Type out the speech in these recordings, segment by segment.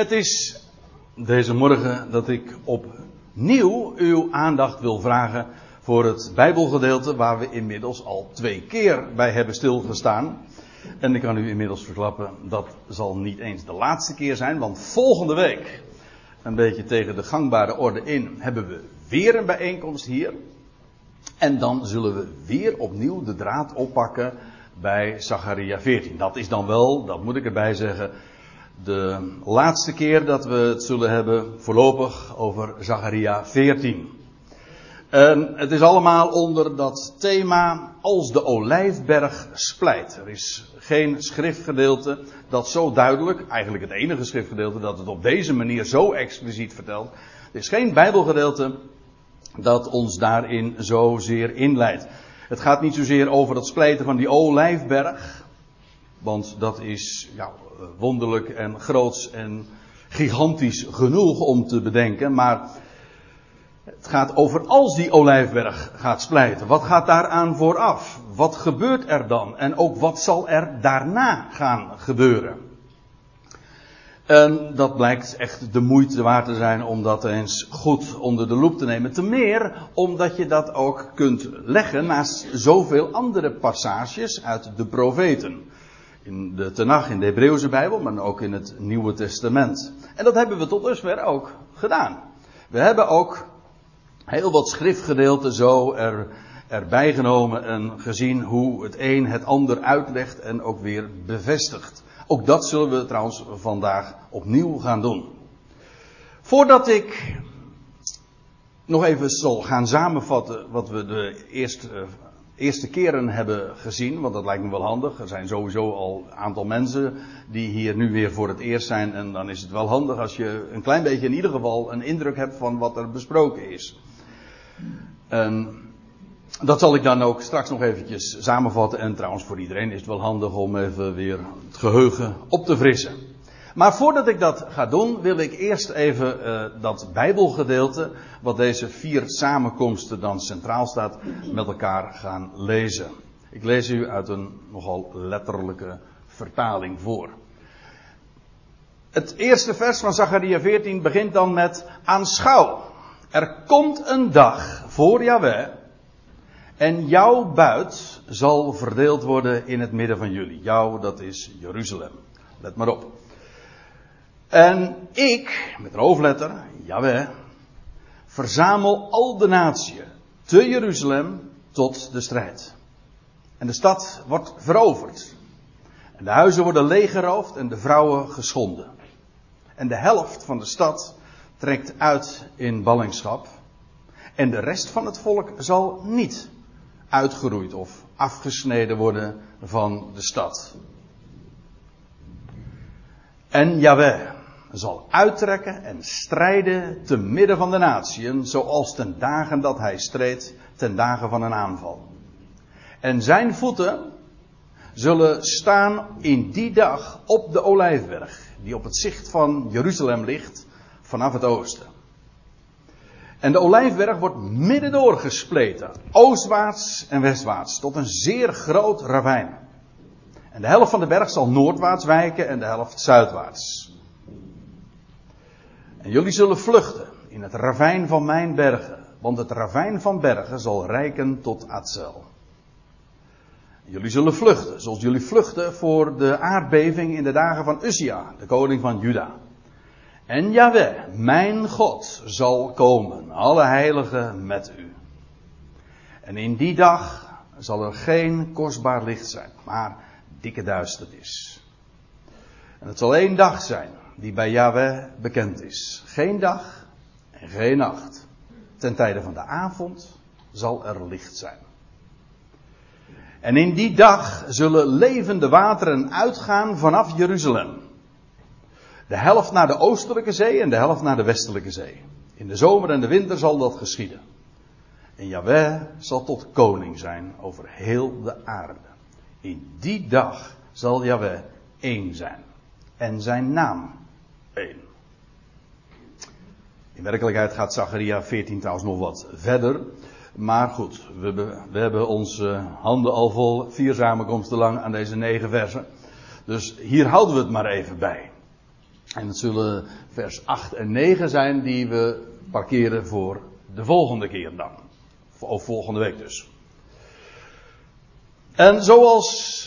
Het is deze morgen dat ik opnieuw uw aandacht wil vragen voor het Bijbelgedeelte waar we inmiddels al twee keer bij hebben stilgestaan. En ik kan u inmiddels verklappen, dat zal niet eens de laatste keer zijn, want volgende week, een beetje tegen de gangbare orde in, hebben we weer een bijeenkomst hier. En dan zullen we weer opnieuw de draad oppakken bij Zacharia 14. Dat is dan wel, dat moet ik erbij zeggen, de laatste keer dat we het zullen hebben voorlopig over Zacharia 14. En het is allemaal onder dat thema als de olijfberg splijt. Er is geen schriftgedeelte dat zo duidelijk, eigenlijk het enige schriftgedeelte dat het op deze manier zo expliciet vertelt. Er is geen bijbelgedeelte dat ons daarin zozeer inleidt. Het gaat niet zozeer over het splijten van die olijfberg. Want dat is ja, wonderlijk en groots en gigantisch genoeg om te bedenken. Maar het gaat over als die olijfberg gaat splijten. Wat gaat daaraan vooraf? Wat gebeurt er dan? En ook wat zal er daarna gaan gebeuren? En dat blijkt echt de moeite waard te zijn om dat eens goed onder de loep te nemen. Te meer omdat je dat ook kunt leggen naast zoveel andere passages uit de profeten. In de Tenach, in de Hebreeuwse Bijbel, maar ook in het Nieuwe Testament. En dat hebben we tot dusver ook gedaan. We hebben ook heel wat schriftgedeelten zo er, erbij genomen en gezien hoe het een het ander uitlegt en ook weer bevestigt. Ook dat zullen we trouwens vandaag opnieuw gaan doen. Voordat ik nog even zal gaan samenvatten wat we de eerste, eerste keren hebben gezien, want dat lijkt me wel handig. Er zijn sowieso al een aantal mensen die hier nu weer voor het eerst zijn en dan is het wel handig als je een klein beetje in ieder geval een indruk hebt van wat er besproken is. En dat zal ik dan ook straks nog eventjes samenvatten. En trouwens, voor iedereen is het wel handig om even weer het geheugen op te frissen. Maar voordat ik dat ga doen, wil ik eerst even uh, dat Bijbelgedeelte, wat deze vier samenkomsten dan centraal staat, met elkaar gaan lezen. Ik lees u uit een nogal letterlijke vertaling voor. Het eerste vers van Zacharia 14 begint dan met aanschouw. Er komt een dag voor Yahweh en jouw buit zal verdeeld worden in het midden van jullie. Jouw, dat is Jeruzalem. Let maar op. En ik, met een hoofdletter, Yahweh, verzamel al de natie te Jeruzalem tot de strijd. En de stad wordt veroverd. En de huizen worden leeggeroofd en de vrouwen geschonden. En de helft van de stad trekt uit in ballingschap. En de rest van het volk zal niet uitgeroeid of afgesneden worden van de stad. En Yahweh zal uittrekken en strijden te midden van de natieën, zoals ten dagen dat hij streed, ten dagen van een aanval. En zijn voeten zullen staan in die dag op de olijfberg, die op het zicht van Jeruzalem ligt, vanaf het oosten. En de olijfberg wordt middendoor gespleten, oostwaarts en westwaarts, tot een zeer groot ravijn. En de helft van de berg zal noordwaarts wijken en de helft zuidwaarts. En jullie zullen vluchten in het ravijn van mijn bergen, want het ravijn van bergen zal rijken tot Atzel. Jullie zullen vluchten, zoals jullie vluchten voor de aardbeving in de dagen van Uzia, de koning van Juda. En Yahweh, mijn God, zal komen, alle heiligen met u. En in die dag zal er geen kostbaar licht zijn, maar dikke duisternis. En het zal één dag zijn die bij Yahweh bekend is. Geen dag en geen nacht. Ten tijde van de avond zal er licht zijn. En in die dag zullen levende wateren uitgaan vanaf Jeruzalem. De helft naar de oostelijke zee en de helft naar de westelijke zee. In de zomer en de winter zal dat geschieden. En Yahweh zal tot koning zijn over heel de aarde. In die dag zal Yahweh één zijn. En zijn naam één. In werkelijkheid gaat Zacharia 14 trouwens nog wat verder. Maar goed, we, we hebben onze handen al vol, vier samenkomsten lang aan deze negen versen. Dus hier houden we het maar even bij. En het zullen vers 8 en 9 zijn die we parkeren voor de volgende keer dan. Of volgende week dus. En zoals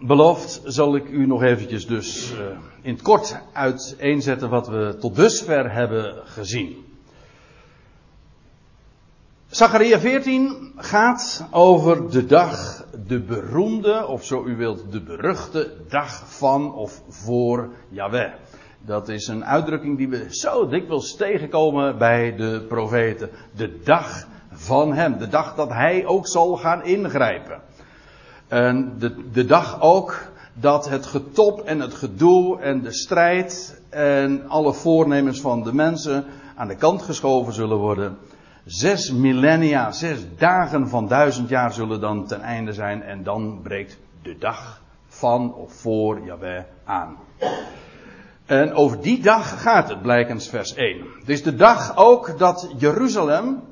beloofd zal ik u nog eventjes dus uh, in het kort uiteenzetten wat we tot dusver hebben gezien. Zacharia 14 gaat over de dag, de beroemde, of zo u wilt, de beruchte dag van of voor Yahweh. Dat is een uitdrukking die we zo dikwijls tegenkomen bij de profeten. De dag van hem, de dag dat hij ook zal gaan ingrijpen. En de, de dag ook dat het getop en het gedoe en de strijd en alle voornemens van de mensen aan de kant geschoven zullen worden. Zes millennia, zes dagen van duizend jaar zullen dan ten einde zijn en dan breekt de dag van of voor Jahweh aan. En over die dag gaat het, blijkens vers 1. Het is de dag ook dat Jeruzalem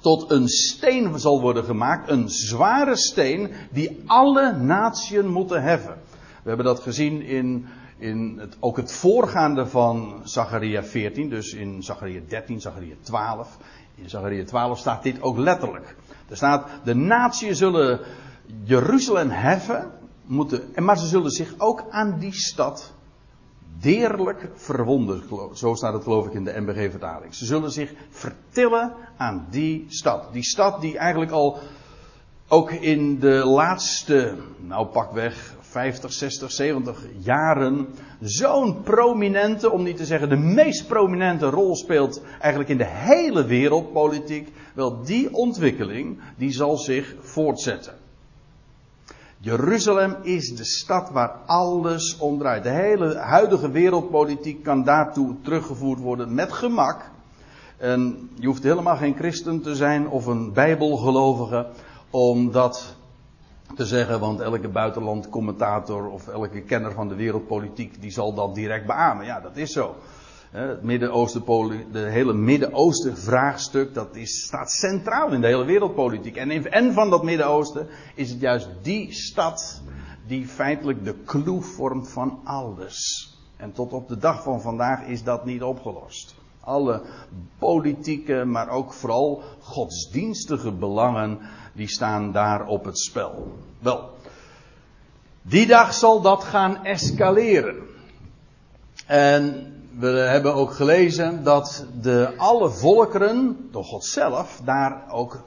tot een steen zal worden gemaakt, een zware steen die alle naties moeten heffen. We hebben dat gezien in, in het, ook het voorgaande van Zacharia 14, dus in Zacharia 13, Zacharia 12. In Zacharia 12 staat dit ook letterlijk. Er staat, de naties zullen Jeruzalem heffen, moeten, maar ze zullen zich ook aan die stad deerlijk verwonderd. Zo staat het geloof ik in de MBG-vertaling. Ze zullen zich vertillen aan die stad. Die stad die eigenlijk al ook in de laatste, nou pakweg 50, 60, 70 jaren zo'n prominente, om niet te zeggen de meest prominente rol speelt eigenlijk in de hele wereldpolitiek. Wel, die ontwikkeling die zal zich voortzetten. Jeruzalem is de stad waar alles om draait. De hele huidige wereldpolitiek kan daartoe teruggevoerd worden met gemak. En je hoeft helemaal geen christen te zijn of een bijbelgelovige om dat te zeggen, want elke buitenlandcommentator of elke kenner van de wereldpolitiek die zal dat direct beamen. Ja, dat is zo. Het Midden-Oosten, de hele Midden-Oosten vraagstuk, dat is, staat centraal in de hele wereldpolitiek. En, en van dat Midden-Oosten is het juist die stad die feitelijk de kloe vormt van alles. En tot op de dag van vandaag is dat niet opgelost. Alle politieke, maar ook vooral godsdienstige belangen, die staan daar op het spel. Wel, die dag zal dat gaan escaleren. En we hebben ook gelezen dat de alle volkeren, door God zelf, daar ook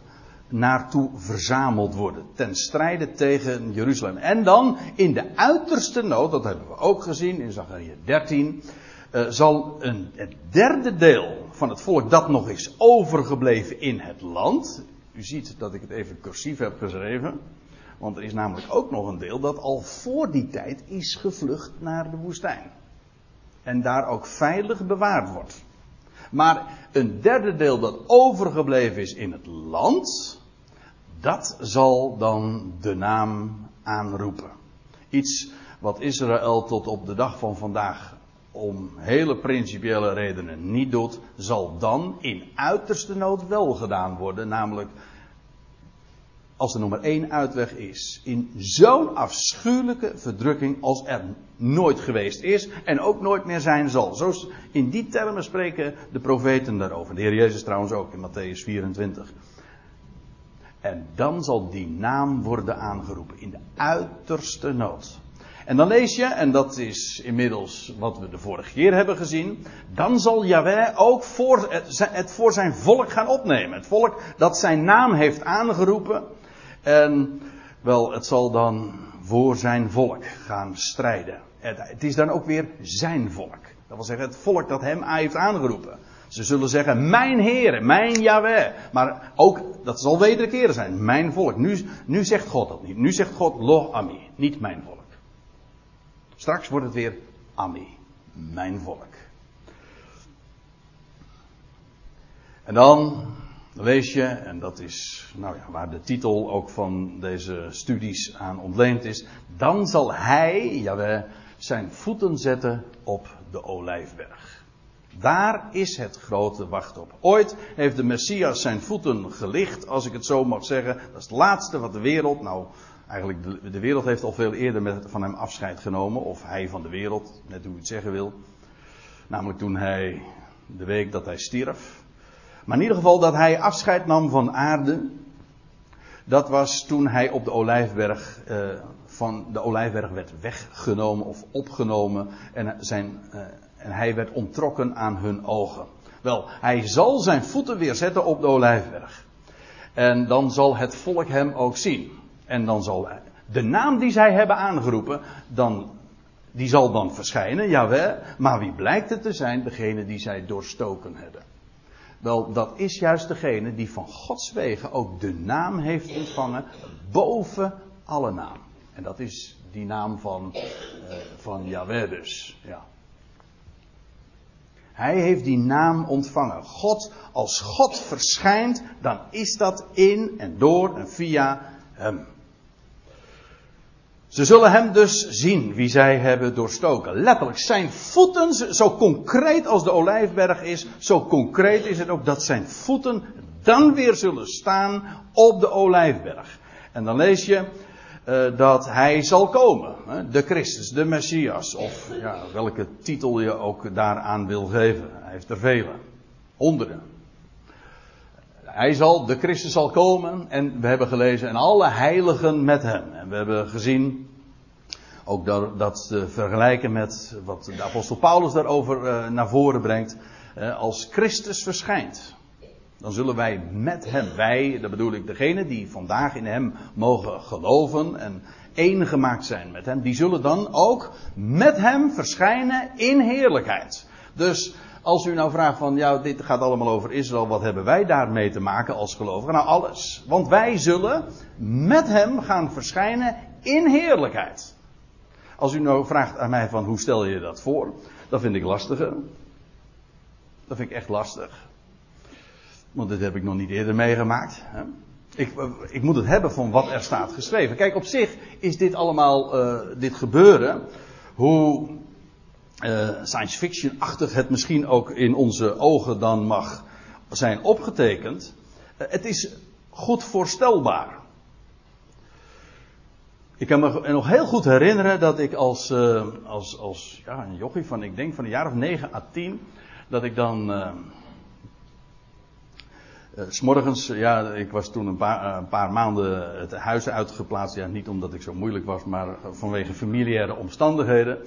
naartoe verzameld worden. Ten strijde tegen Jeruzalem. En dan in de uiterste nood, dat hebben we ook gezien in Zachariah 13, uh, zal een, het derde deel van het volk dat nog is overgebleven in het land. U ziet dat ik het even cursief heb geschreven. Want er is namelijk ook nog een deel dat al voor die tijd is gevlucht naar de woestijn en daar ook veilig bewaard wordt. Maar een derde deel dat overgebleven is in het land, dat zal dan de naam aanroepen. Iets wat Israël tot op de dag van vandaag om hele principiële redenen niet doet, zal dan in uiterste nood wel gedaan worden, namelijk als er nummer één uitweg is. In zo'n afschuwelijke verdrukking als er nooit geweest is en ook nooit meer zijn zal. Zo in die termen spreken de profeten daarover. De Heer Jezus trouwens ook in Matthäus 24. En dan zal die naam worden aangeroepen in de uiterste nood. En dan lees je, en dat is inmiddels wat we de vorige keer hebben gezien, dan zal Yahweh ook voor het voor zijn volk gaan opnemen. Het volk dat zijn naam heeft aangeroepen, en wel, het zal dan voor zijn volk gaan strijden. Het is dan ook weer zijn volk. Dat wil zeggen, het volk dat hem heeft aangeroepen. Ze zullen zeggen, mijn Heer, mijn Yahweh. Maar ook, dat zal wederkeren zijn, mijn volk. Nu, nu zegt God dat niet. Nu zegt God, lo ami, niet mijn volk. Straks wordt het weer ami, mijn volk. En dan lees je, en dat is nou ja, waar de titel ook van deze studies aan ontleend is. Dan zal hij, Jawel, zijn voeten zetten op de olijfberg. Daar is het grote wacht op. Ooit heeft de Messias zijn voeten gelicht, als ik het zo mag zeggen. Dat is het laatste wat de wereld, nou eigenlijk de, de wereld heeft al veel eerder met, van hem afscheid genomen. Of hij van de wereld, net hoe je het zeggen wil. Namelijk toen hij, de week dat hij stierf. Maar in ieder geval dat hij afscheid nam van aarde. Dat was toen hij op de Olijfberg, uh, van de Olijfberg werd weggenomen of opgenomen. En, zijn, uh, en hij werd ontrokken aan hun ogen. Wel, hij zal zijn voeten weer zetten op de Olijfberg. En dan zal het volk hem ook zien. En dan zal de naam die zij hebben aangeroepen, dan, die zal dan verschijnen, jawel. Maar wie blijkt het te zijn? Degene die zij doorstoken hebben. Wel, dat is juist degene die van Gods wegen ook de naam heeft ontvangen boven alle naam. En dat is die naam van, uh, van Yahweh dus. Ja. Hij heeft die naam ontvangen. God, als God verschijnt, dan is dat in en door en via hem. Ze zullen hem dus zien wie zij hebben doorstoken. Letterlijk, zijn voeten, zo concreet als de olijfberg is, zo concreet is het ook dat zijn voeten dan weer zullen staan op de olijfberg. En dan lees je uh, dat hij zal komen. Hè? De Christus, de Messias, of ja, welke titel je ook daaraan wil geven. Hij heeft er vele, honderden. Hij zal, de Christus zal komen en we hebben gelezen en alle heiligen met hem. En we hebben gezien, ook dat, dat te vergelijken met wat de apostel Paulus daarover uh, naar voren brengt. Uh, als Christus verschijnt, dan zullen wij met hem, wij, dat bedoel ik degene die vandaag in hem mogen geloven en één gemaakt zijn met hem, die zullen dan ook met hem verschijnen in heerlijkheid. Dus als u nou vraagt van, ja, dit gaat allemaal over Israël, wat hebben wij daarmee te maken als gelovigen? Nou, alles. Want wij zullen met hem gaan verschijnen in heerlijkheid. Als u nou vraagt aan mij van, hoe stel je dat voor? Dat vind ik lastiger. Dat vind ik echt lastig. Want dit heb ik nog niet eerder meegemaakt. Hè? Ik, ik, moet het hebben van wat er staat geschreven. Kijk, op zich is dit allemaal, uh, dit gebeuren, hoe science fiction-achtig het misschien ook in onze ogen dan mag zijn opgetekend. Uh, het is goed voorstelbaar. Ik kan me nog heel goed herinneren dat ik als, uh, als, als ja, een jochie van, ik denk van een jaar of 9 à 10, dat ik dan. Uh, S'morgens, ja, ik was toen een paar, een paar, maanden het huis uitgeplaatst. Ja, niet omdat ik zo moeilijk was, maar vanwege familiaire omstandigheden.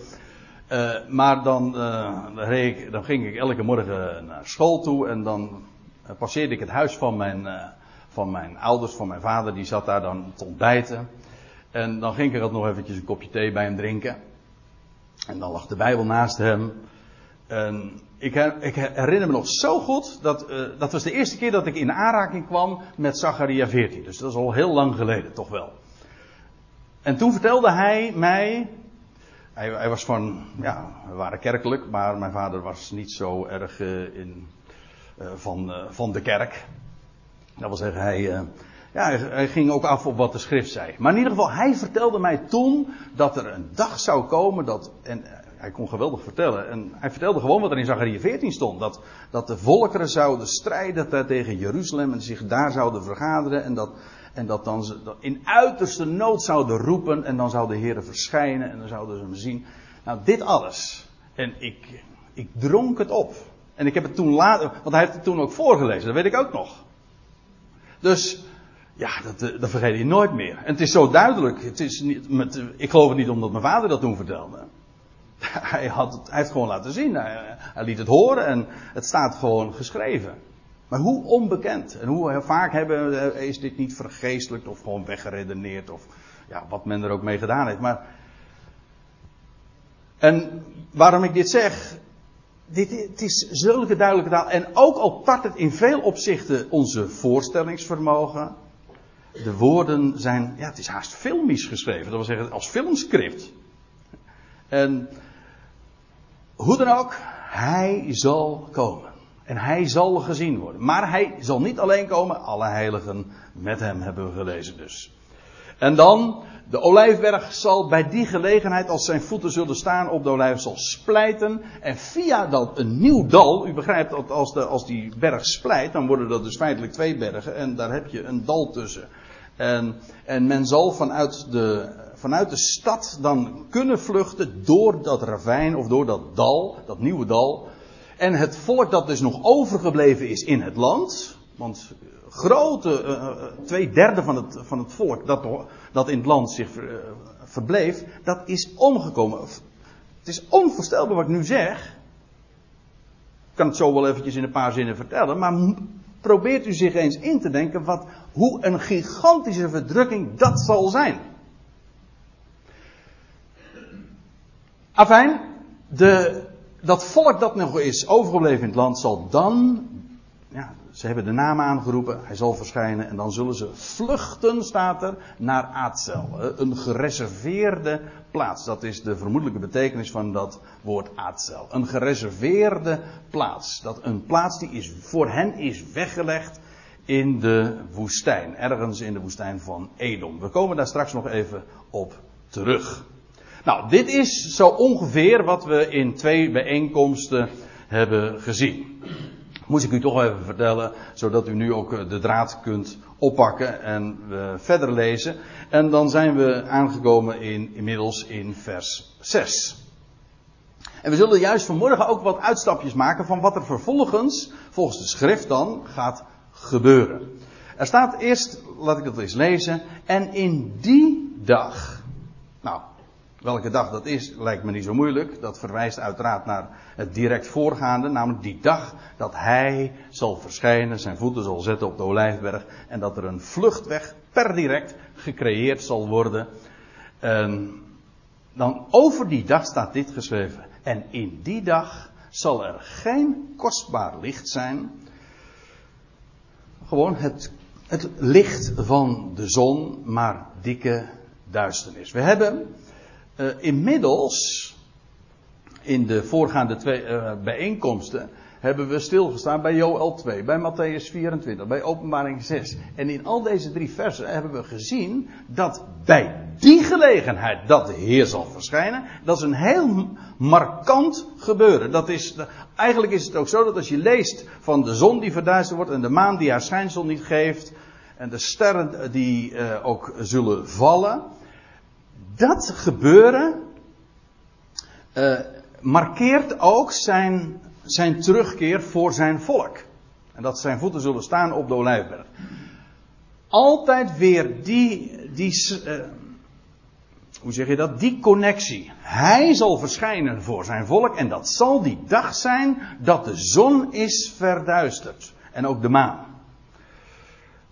Uh, maar dan, ik, dan, ging ik elke morgen naar school toe en dan uh, passeerde ik het huis van mijn, van mijn ouders, van mijn vader, die zat daar dan te ontbijten. En dan ging ik er nog eventjes een kopje thee bij hem drinken. En dan lag de Bijbel naast hem. En ik, ik herinner me nog zo goed dat dat was de eerste keer dat ik in aanraking kwam met Zacharia 14. Dus dat is al heel lang geleden, toch wel. En toen vertelde hij mij hij, hij, was van, ja, we waren kerkelijk, maar mijn vader was niet zo erg uh, in, uh, van, uh, van de kerk. Dat wil zeggen, hij, ja, hij, hij, ging ook af op wat de schrift zei. Maar in ieder geval, hij vertelde mij toen dat er een dag zou komen dat, en hij kon geweldig vertellen. En hij vertelde gewoon wat er in Zachariah 14 stond. Dat, dat de volkeren zouden strijden tegen Jeruzalem en zich daar zouden vergaderen. En dat, en dat dan ze in uiterste nood zouden roepen. En dan zou de Heer verschijnen en dan zouden ze hem zien. Nou, dit alles. En ik, ik dronk het op. En ik heb het toen later, want hij heeft het toen ook voorgelezen, dat weet ik ook nog. Dus, ja, dat, dat vergeet je nooit meer. En het is zo duidelijk. Het is niet, met, ik geloof het niet omdat mijn vader dat toen vertelde. Hij, had het, hij heeft het gewoon laten zien. Hij, hij liet het horen en het staat gewoon geschreven. Maar hoe onbekend en hoe vaak hebben, is dit niet vergeestelijkt of gewoon weggeredeneerd of ja, wat men er ook mee gedaan heeft. Maar, en waarom ik dit zeg, dit, het is zulke duidelijke taal en ook al tart het in veel opzichten onze voorstellingsvermogen. De woorden zijn, ja het is haast filmisch geschreven, dat wil zeggen als filmscript. En hoe dan ook, hij zal komen. En hij zal gezien worden. Maar hij zal niet alleen komen, alle heiligen met hem hebben we gelezen dus. En dan, de olijfberg zal bij die gelegenheid, als zijn voeten zullen staan op de olijf, zal splijten. En via dat een nieuw dal, u begrijpt dat als, de, als die berg splijt, dan worden dat dus feitelijk twee bergen. En daar heb je een dal tussen. En, en men zal vanuit de, vanuit de stad dan kunnen vluchten door dat ravijn of door dat dal, dat nieuwe dal En het volk dat dus nog overgebleven is in het land. Want grote, uh, twee derde van het, van het volk dat, dat in het land zich verbleef, dat is omgekomen. Het is onvoorstelbaar wat ik nu zeg. Ik kan het zo wel eventjes in een paar zinnen vertellen, maar probeert u zich eens in te denken wat, hoe een gigantische verdrukking dat zal zijn. Afijn, de, dat volk dat nog is overgebleven in het land zal dan, ja, ze hebben de naam aangeroepen, hij zal verschijnen en dan zullen ze vluchten, staat er, naar Aatzel. Een gereserveerde plaats. Dat is de vermoedelijke betekenis van dat woord Aatzel. Een gereserveerde plaats. Dat een plaats die is, voor hen is weggelegd in de woestijn. Ergens in de woestijn van Edom. We komen daar straks nog even op terug. Nou, dit is zo ongeveer wat we in twee bijeenkomsten hebben gezien. Moest ik u toch even vertellen, zodat u nu ook eh, de draad kunt oppakken en we verder lezen. En dan zijn we aangekomen in, inmiddels in vers 6. En we zullen juist vanmorgen ook wat uitstapjes maken van wat er vervolgens, volgens de schrift dan, gaat gebeuren. Er staat eerst, laat ik het eens lezen, en in die dag. Nou, Welke dag dat is, lijkt me niet zo moeilijk. Dat verwijst uiteraard naar het direct voorgaande, namelijk die dag dat hij zal verschijnen, zijn voeten zal zetten op de olijfberg en dat er een vluchtweg per direct gecreëerd zal worden. En dan over die dag staat dit geschreven. En in die dag zal er geen kostbaar licht zijn. Gewoon het, het licht van de zon, maar dikke duisternis. We hebben uh, inmiddels, in de voorgaande twee uh, bijeenkomsten, hebben we stilgestaan bij Joel 2, bij Matthäus 24, bij Openbaring 6. En in al deze drie versen hebben we gezien dat bij die gelegenheid dat de Heer zal verschijnen, dat is een heel markant gebeuren. Dat is, eigenlijk is het ook zo dat als je leest van de zon die verduisterd wordt en de maan die haar schijnsel niet geeft, en de sterren die uh, ook zullen vallen, dat gebeuren uh, markeert ook zijn, zijn terugkeer voor zijn volk. En dat zijn voeten zullen staan op de olijfberg. Altijd weer die, die uh, hoe zeg je dat? Die connectie. Hij zal verschijnen voor zijn volk en dat zal die dag zijn dat de zon is verduisterd. En ook de maan.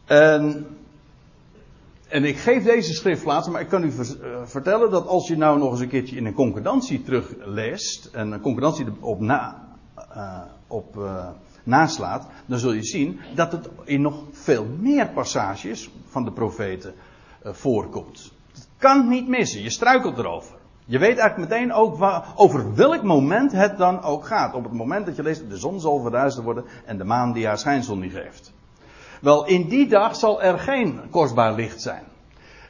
En en ik geef deze schriftplaats, maar ik kan u eh, vertellen dat als je nou nog eens een keertje in een concordantie terugleest, en een concordantie op, na, op uh, naslaat, dan zul je zien dat het in nog veel meer passages van de profeten voorkomt. Het kan niet missen, je struikelt erover. Je weet eigenlijk meteen ook waar, over welk moment het dan ook gaat. Op het moment dat je leest, de zon zal verduisterd worden en de maan die haar schijnsel niet geeft. Wel, in die dag zal er geen kostbaar licht zijn.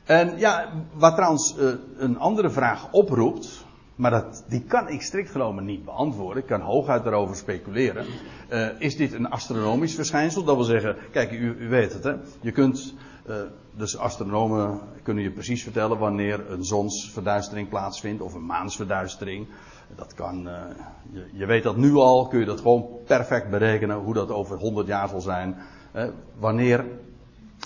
En ja, wat trouwens uh, een andere vraag oproept, maar dat, die kan ik strikt genomen niet beantwoorden. Ik kan hooguit erover speculeren. Uh, is dit een astronomisch verschijnsel? Dat wil zeggen, kijk, u, u weet het, hè? Je kunt, uh, dus astronomen kunnen je precies vertellen wanneer een zonsverduistering plaatsvindt of een maansverduistering. Dat kan, je, je, weet dat nu al, kun je dat gewoon perfect berekenen hoe dat over 100 jaar zal zijn wanneer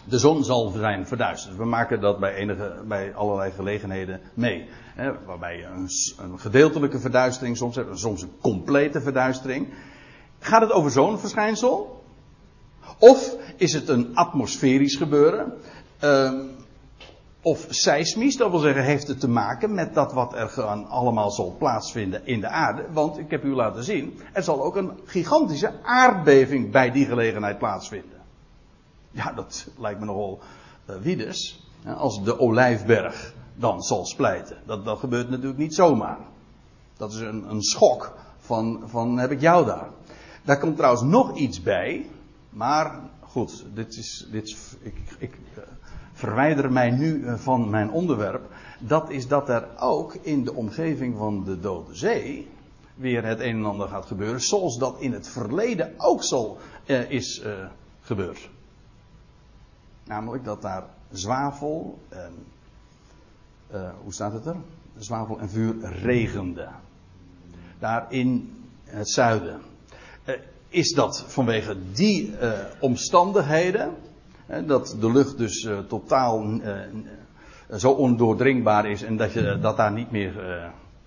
de zon zal zijn verduisterd. We maken dat bij, enige, bij allerlei gelegenheden mee. Hè, waarbij je een, een, gedeeltelijke verduistering soms hebt, soms een complete verduistering. Gaat het over zo'n verschijnsel? Of is het een atmosferisch gebeuren? Uh, of seismisch, dat wil zeggen, heeft het te maken met dat wat er allemaal zal plaatsvinden in de aarde. Want ik heb u laten zien, er zal ook een gigantische aardbeving bij die gelegenheid plaatsvinden. Ja, dat lijkt me nogal uh, wiedes. Als de olijfberg dan zal splijten. Dat, dat gebeurt natuurlijk niet zomaar. Dat is een, een schok van, van heb ik jou daar. Daar komt trouwens nog iets bij. Maar goed, dit is, dit ik, ik uh, verwijder mij nu uh, van mijn onderwerp. Dat is dat er ook in de omgeving van de Dode Zee weer het een en ander gaat gebeuren. Zoals dat in het verleden ook zo is gebeurd. Namelijk dat daar zwavel en. Uh, hoe staat het er? Zwavel en vuur regende. Daar in het zuiden. is dat vanwege die omstandigheden. dat de lucht dus totaal zo ondoordringbaar is en dat, je, dat daar niet meer.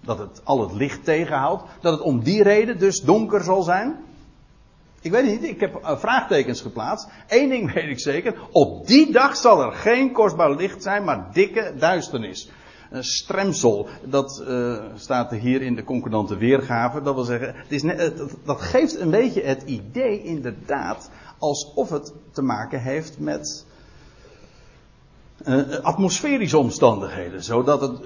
dat het al het licht tegenhoudt. Dat het om die reden dus donker zal zijn. Ik weet niet, ik heb vraagtekens geplaatst. Eén ding weet ik zeker. Op die dag zal er geen kostbaar licht zijn, maar dikke duisternis. Een stremsel, dat uh, staat hier in de concordante weergave. Dat wil zeggen, het is net, dat geeft een beetje het idee inderdaad alsof het te maken heeft met atmosferische omstandigheden. Zodat het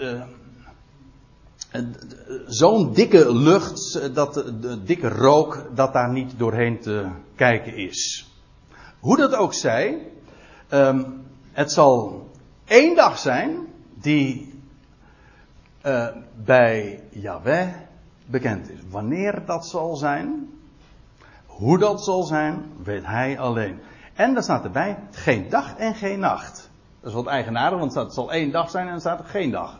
zo'n dikke lucht, dat, de dikke rook, dat daar niet doorheen te kijken is. Hoe dat ook zij, um, het zal één dag zijn die bij Yahweh bekend is. Wanneer dat zal zijn, hoe dat zal zijn, weet hij alleen. En daar staat erbij, geen dag en geen nacht. Dat is wat eigenaardig, want het zal één dag zijn en er staat er geen dag.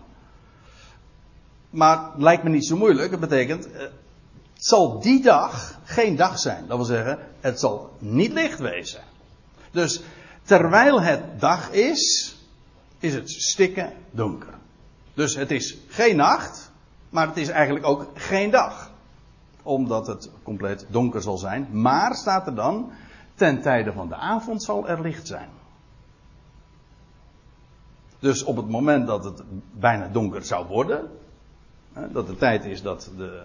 Maar lijkt me niet zo moeilijk. Het betekent, eh, het zal die dag geen dag zijn. Dat wil zeggen, het zal niet licht wezen. Dus terwijl het dag is, is het stikken donker. Dus het is geen nacht, maar het is eigenlijk ook geen dag. Omdat het compleet donker zal zijn. Maar staat er dan, ten tijde van de avond zal er licht zijn. Dus op het moment dat het bijna donker zou worden, dat de tijd is dat, de,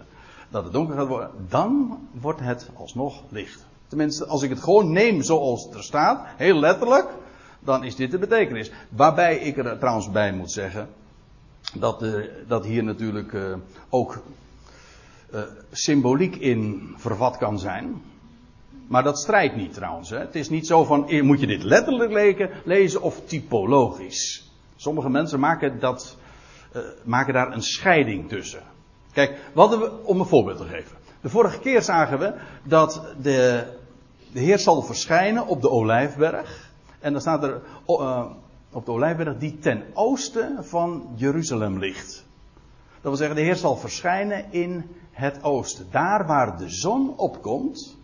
dat het donker gaat worden, dan wordt het alsnog licht. Tenminste, als ik het gewoon neem zoals het er staat, heel letterlijk, dan is dit de betekenis. Waarbij ik er trouwens bij moet zeggen, dat, uh, dat hier natuurlijk uh, ook uh, symboliek in vervat kan zijn. Maar dat strijdt niet trouwens. Hè. Het is niet zo van, moet je dit letterlijk lezen of typologisch. Sommige mensen maken dat uh, maken daar een scheiding tussen. Kijk, wat we, om een voorbeeld te geven. De vorige keer zagen we dat de, de Heer zal verschijnen op de Olijfberg. En dan staat er uh, op de Olijfberg die ten oosten van Jeruzalem ligt. Dat wil zeggen, de Heer zal verschijnen in het oosten. Daar waar de zon opkomt,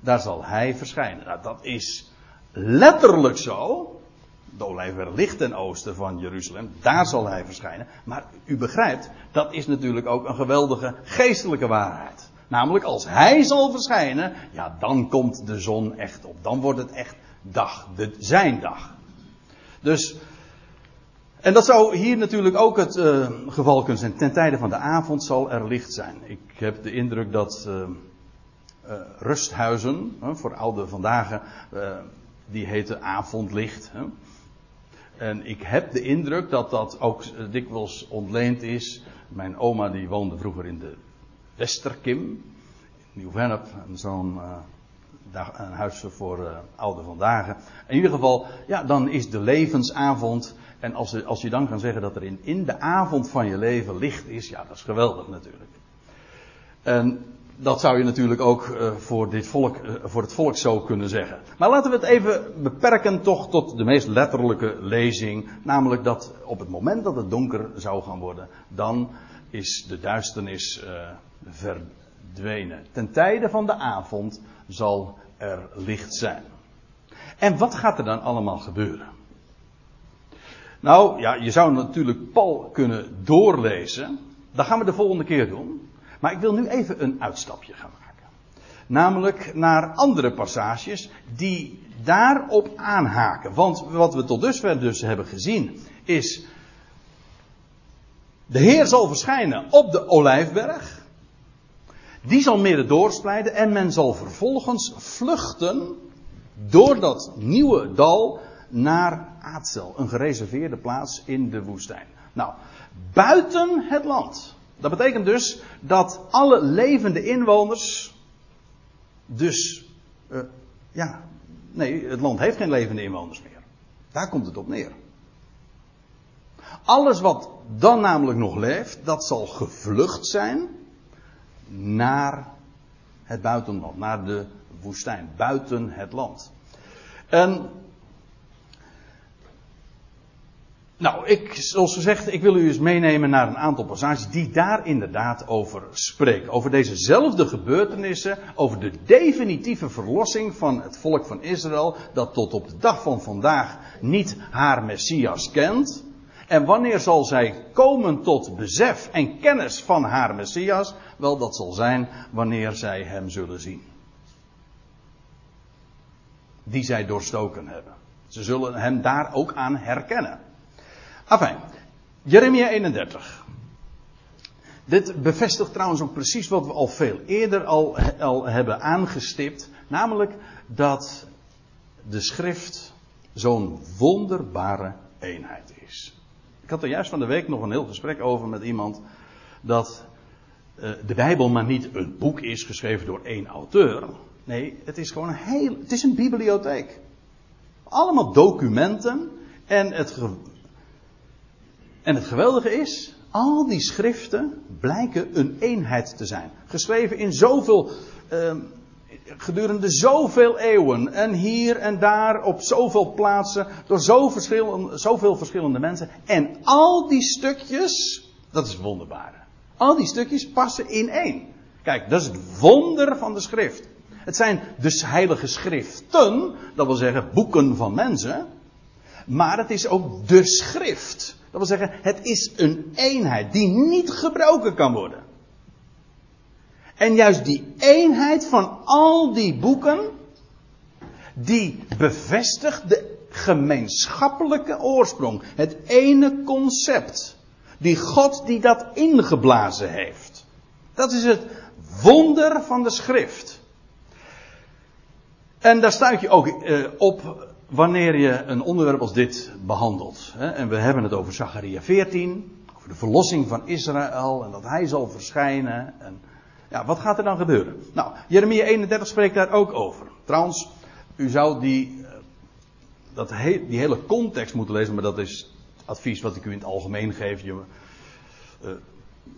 daar zal Hij verschijnen. Nou, dat is letterlijk zo de olijfberg ligt ten oosten van Jeruzalem. Daar zal hij verschijnen. Maar u begrijpt, dat is natuurlijk ook een geweldige geestelijke waarheid. Namelijk als hij zal verschijnen, ja, dan komt de zon echt op. Dan wordt het echt dag, de, zijn dag. Dus, en dat zou hier natuurlijk ook het uh, geval kunnen zijn. Ten tijde van de avond zal er licht zijn. Ik heb de indruk dat uh, uh, rusthuizen, voor oude vandaag, die heten avondlicht. En ik heb de indruk dat dat ook dikwijls ontleend is. Mijn oma die woonde vroeger in de Westerkim, in Nieuw-Vennep, zo'n uh, een huis voor uh, oude vandaag. In ieder geval, ja, dan is de levensavond. En als, als je dan kan zeggen dat er in, in de avond van je leven licht is, ja, dat is geweldig natuurlijk. En dat zou je natuurlijk ook uh, voor, dit volk, uh, voor het volk zo kunnen zeggen. Maar laten we het even beperken toch tot de meest letterlijke lezing. Namelijk dat op het moment dat het donker zou gaan worden, dan is de duisternis uh, verdwenen. Ten tijde van de avond zal er licht zijn. En wat gaat er dan allemaal gebeuren? Nou, ja, je zou natuurlijk Paul kunnen doorlezen. Dat gaan we de volgende keer doen. Maar ik wil nu even een uitstapje gaan maken. Namelijk naar andere passages die daarop aanhaken. Want wat we tot dusver dus hebben gezien is. De Heer zal verschijnen op de olijfberg. Die zal midden doorsplijden en men zal vervolgens vluchten door dat nieuwe dal naar Aatzel, een gereserveerde plaats in de woestijn. Nou, buiten het land. Dat betekent dus dat alle levende inwoners. Dus. Uh, ja. Nee, het land heeft geen levende inwoners meer. Daar komt het op neer. Alles wat dan namelijk nog leeft, dat zal gevlucht zijn naar het buitenland, naar de woestijn, buiten het land. En Nou, ik, zoals gezegd, ik wil u eens meenemen naar een aantal passages die daar inderdaad over spreken. Over dezezelfde gebeurtenissen, over de definitieve verlossing van het volk van Israël, dat tot op de dag van vandaag niet haar Messias kent. En wanneer zal zij komen tot besef en kennis van haar Messias? Wel, dat zal zijn wanneer zij hem zullen zien. Die zij doorstoken hebben. Ze zullen hem daar ook aan herkennen. Enfin, Jeremia 31. Dit bevestigt trouwens ook precies wat we al veel eerder al, al hebben aangestipt. Namelijk dat de schrift zo'n wonderbare eenheid is. Ik had er juist van de week nog een heel gesprek over met iemand. Dat uh, de Bijbel maar niet een boek is geschreven door één auteur. Nee, het is gewoon een heel. Het is een bibliotheek. Allemaal documenten. En het, en het geweldige is, al die schriften blijken een eenheid te zijn. Geschreven in zoveel, uh, gedurende zoveel eeuwen. En hier en daar op zoveel plaatsen. Door zo zoveel verschillende mensen. En al die stukjes, dat is wonderbaar. Al die stukjes passen in één. Kijk, dat is het wonder van de schrift. Het zijn dus heilige schriften, dat wil zeggen boeken van mensen. Maar het is ook de schrift. Dat wil zeggen, het is een eenheid die niet gebroken kan worden. En juist die eenheid van al die boeken, die bevestigt de gemeenschappelijke oorsprong. Het ene concept. Die God die dat ingeblazen heeft. Dat is het wonder van de schrift. En daar stuit je ook eh, op wanneer je een onderwerp als dit behandelt. Hè, en we hebben het over Zacharia 14, over de verlossing van Israël en dat hij zal verschijnen. En, ja, wat gaat er dan gebeuren? Nou, Jeremia 31 spreekt daar ook over. Trouwens, u zou die, eh, dat he, die hele context moeten lezen, maar dat is advies wat ik u in het algemeen geef. Je, uh,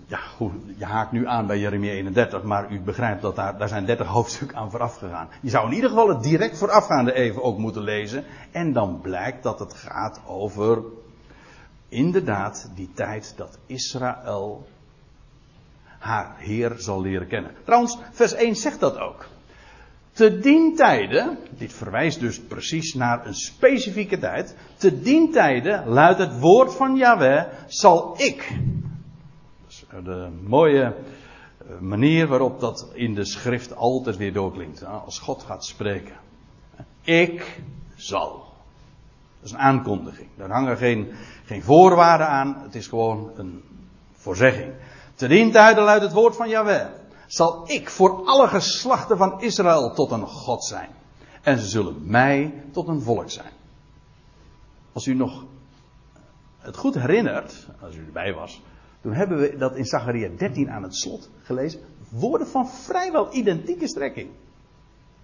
ja, goed, je haakt nu aan bij Jeremia 31, maar u begrijpt dat daar, daar zijn 30 hoofdstukken aan vooraf gegaan. Je zou in ieder geval het direct voorafgaande even ook moeten lezen. En dan blijkt dat het gaat over, inderdaad, die tijd dat Israël haar Heer zal leren kennen. Trouwens, vers 1 zegt dat ook. Te dien tijden, dit verwijst dus precies naar een specifieke tijd. Te dien tijden luidt het woord van Yahweh, zal ik de mooie eh, manier waarop dat in de schrift altijd weer doorklinkt. Als God gaat spreken. Ik zal. Dat is een aankondiging. Daar hangen geen, geen voorwaarden aan. Het is gewoon een voorzegging. Te dien tijden luidt het woord van Yahweh. Zal ik voor alle geslachten van Israël tot een God zijn. En ze zullen mij tot een volk zijn. Als u nog het goed herinnert, als u erbij was, toen hebben we dat in Zacharia 13 aan het slot gelezen. Woorden van vrijwel identieke strekking.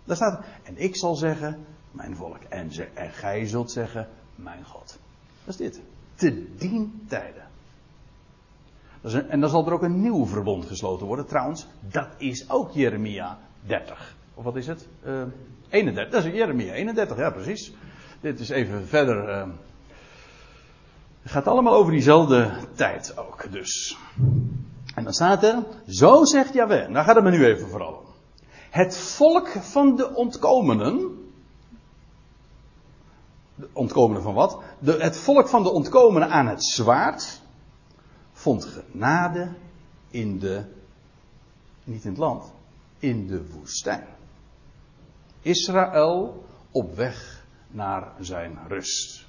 Daar staat, en ik zal zeggen, mijn volk. En, ze, en gij zult zeggen, mijn God. Dat is dit. Te dien tijden. Dat is en dan zal er ook een nieuw verbond gesloten worden. Trouwens, dat is ook Jeremia 30. Of wat is het? Uh, eh, 31. Dat is Jeremia 31, ja precies. Dit is even verder uh, het gaat allemaal over diezelfde tijd ook, dus. En dan staat er, zo zegt Jaweh, daar gaat het me nu even vooral om. Het volk van de ontkomenen, de ontkomenen van wat? De, het volk van de ontkomenen aan het zwaard, vond genade in de, niet in het land, in de woestijn. Israël op weg naar zijn rust.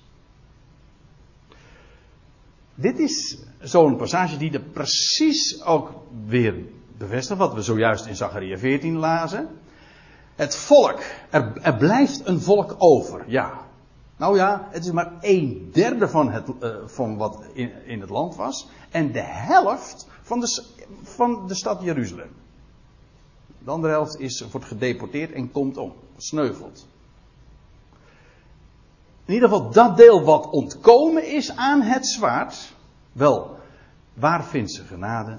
Dit is zo'n passage die er precies ook weer bevestigt wat we zojuist in Zacharia 14 lazen. Het volk, er, blijft een volk over, ja. Nou ja, het is maar een derde van, het, uh, van wat in, in, het land was. En de helft van de, van de stad Jeruzalem. De andere helft is, wordt gedeporteerd en komt om, sneuvelt. In ieder geval dat deel wat ontkomen is aan het zwaard. Wel, waar vindt ze genade?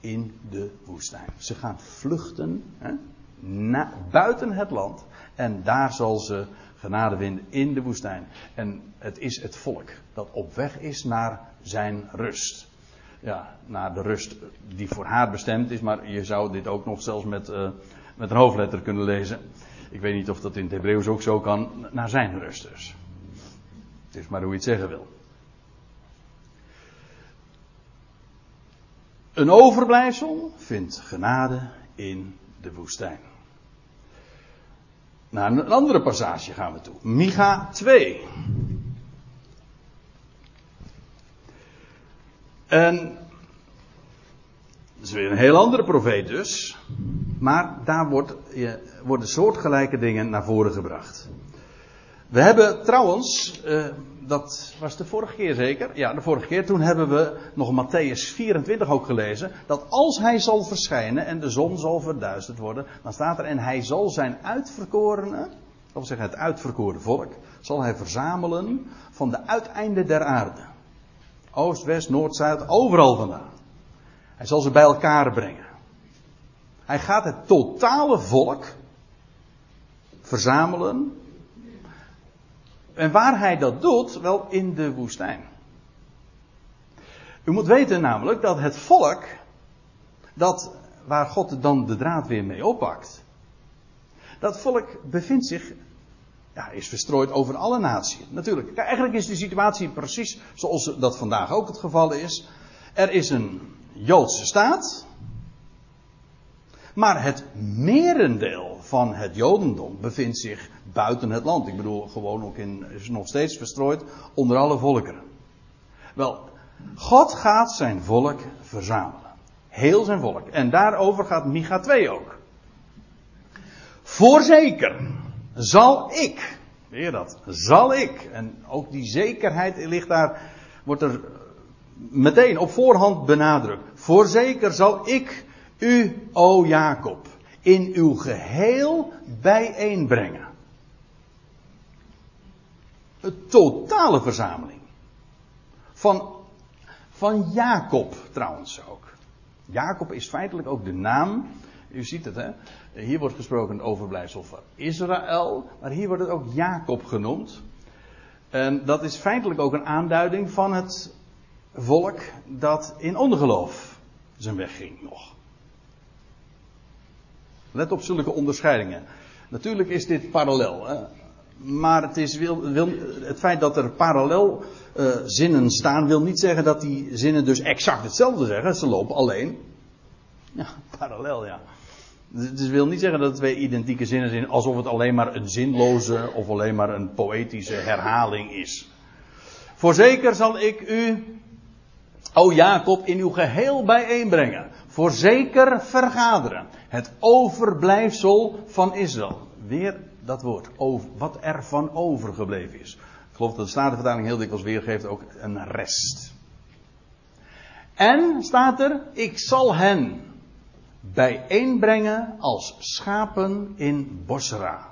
In de woestijn. Ze gaan vluchten. Hè? buiten het land. En daar zal ze genade vinden in de woestijn. En het is het volk dat op weg is naar zijn rust. Ja, naar de rust die voor haar bestemd is, maar je zou dit ook nog zelfs met, uh, met een hoofdletter kunnen lezen. Ik weet niet of dat in het Hebreeuws ook zo kan, naar zijn rust dus. Het is maar hoe je het zeggen wil. Een overblijfsel vindt genade in de woestijn. Naar een andere passage gaan we toe. Micha 2. En dat is weer een heel andere profeet dus. Maar daar wordt, worden soortgelijke dingen naar voren gebracht. We hebben trouwens, uh, dat was de vorige keer zeker. Ja, de vorige keer. Toen hebben we nog Matthäus 24 ook gelezen. Dat als hij zal verschijnen en de zon zal verduisterd worden. Dan staat er en hij zal zijn uitverkorene. Dat wil zeggen het uitverkoren volk. Zal hij verzamelen van de uiteinden der aarde. Oost, west, noord, zuid. Overal vandaan. Hij zal ze bij elkaar brengen. Hij gaat het totale volk verzamelen en waar hij dat doet, wel in de woestijn. U moet weten namelijk dat het volk, dat waar God dan de draad weer mee oppakt, dat volk bevindt zich, ja, is verstrooid over alle naties. Natuurlijk, eigenlijk is de situatie precies zoals dat vandaag ook het geval is. Er is een Joodse staat, maar het merendeel van het Jodendom bevindt zich buiten het land. Ik bedoel, gewoon ook in, is nog steeds verstrooid onder alle volkeren. Wel, God gaat zijn volk verzamelen. Heel zijn volk. En daarover gaat Micha 2 ook. Voorzeker zal ik, weer dat, zal ik, en ook die zekerheid ligt daar, wordt er meteen op voorhand benadrukt. Voorzeker zal ik u, o Jacob, in uw geheel bijeenbrengen. Een totale verzameling. Van, van Jacob trouwens ook. Jacob is feitelijk ook de naam. U ziet het, hè? Hier wordt gesproken over overblijfsel van Israël, maar hier wordt het ook Jacob genoemd. En dat is feitelijk ook een aanduiding van het volk dat in ondergeloof zijn weg ging nog. Let op zulke onderscheidingen. Natuurlijk is dit parallel. Hè? Maar het, is, wil, wil, het feit dat er parallel uh, zinnen staan, wil niet zeggen dat die zinnen dus exact hetzelfde zeggen. Ze lopen alleen. Ja, parallel, ja. Dus wil niet zeggen dat het twee identieke zinnen zijn, alsof het alleen maar een zinloze of alleen maar een poëtische herhaling is. Voorzeker zal ik u, o Jacob, in uw geheel bijeenbrengen. Voorzeker vergaderen. Het overblijfsel van Israël. Weer dat woord, over, wat er van overgebleven is. Ik geloof dat de Statenvertaling heel dikwijls weergeeft ook een rest. En staat er, ik zal hen bijeenbrengen als schapen in Bosra.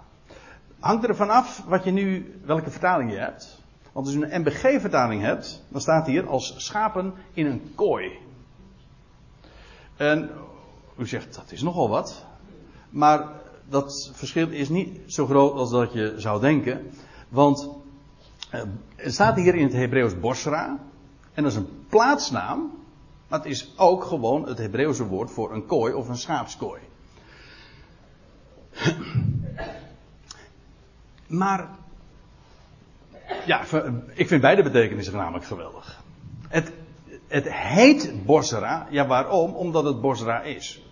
Hangt er vanaf wat je nu, welke vertaling je hebt. Want als je een MBG-vertaling hebt, dan staat hier als schapen in een kooi. En u zegt, dat is nogal wat. Maar dat verschil is niet zo groot als dat je zou denken. Want uh, er staat hier in het Hebreeuws Bosra. En dat is een plaatsnaam. Maar het is ook gewoon het Hebreeuwse woord voor een kooi of een schaapskooi. Maar. Ja, ik vind beide betekenissen namelijk geweldig. Het, het heet Bosra. Ja, waarom? Omdat het Bosra is.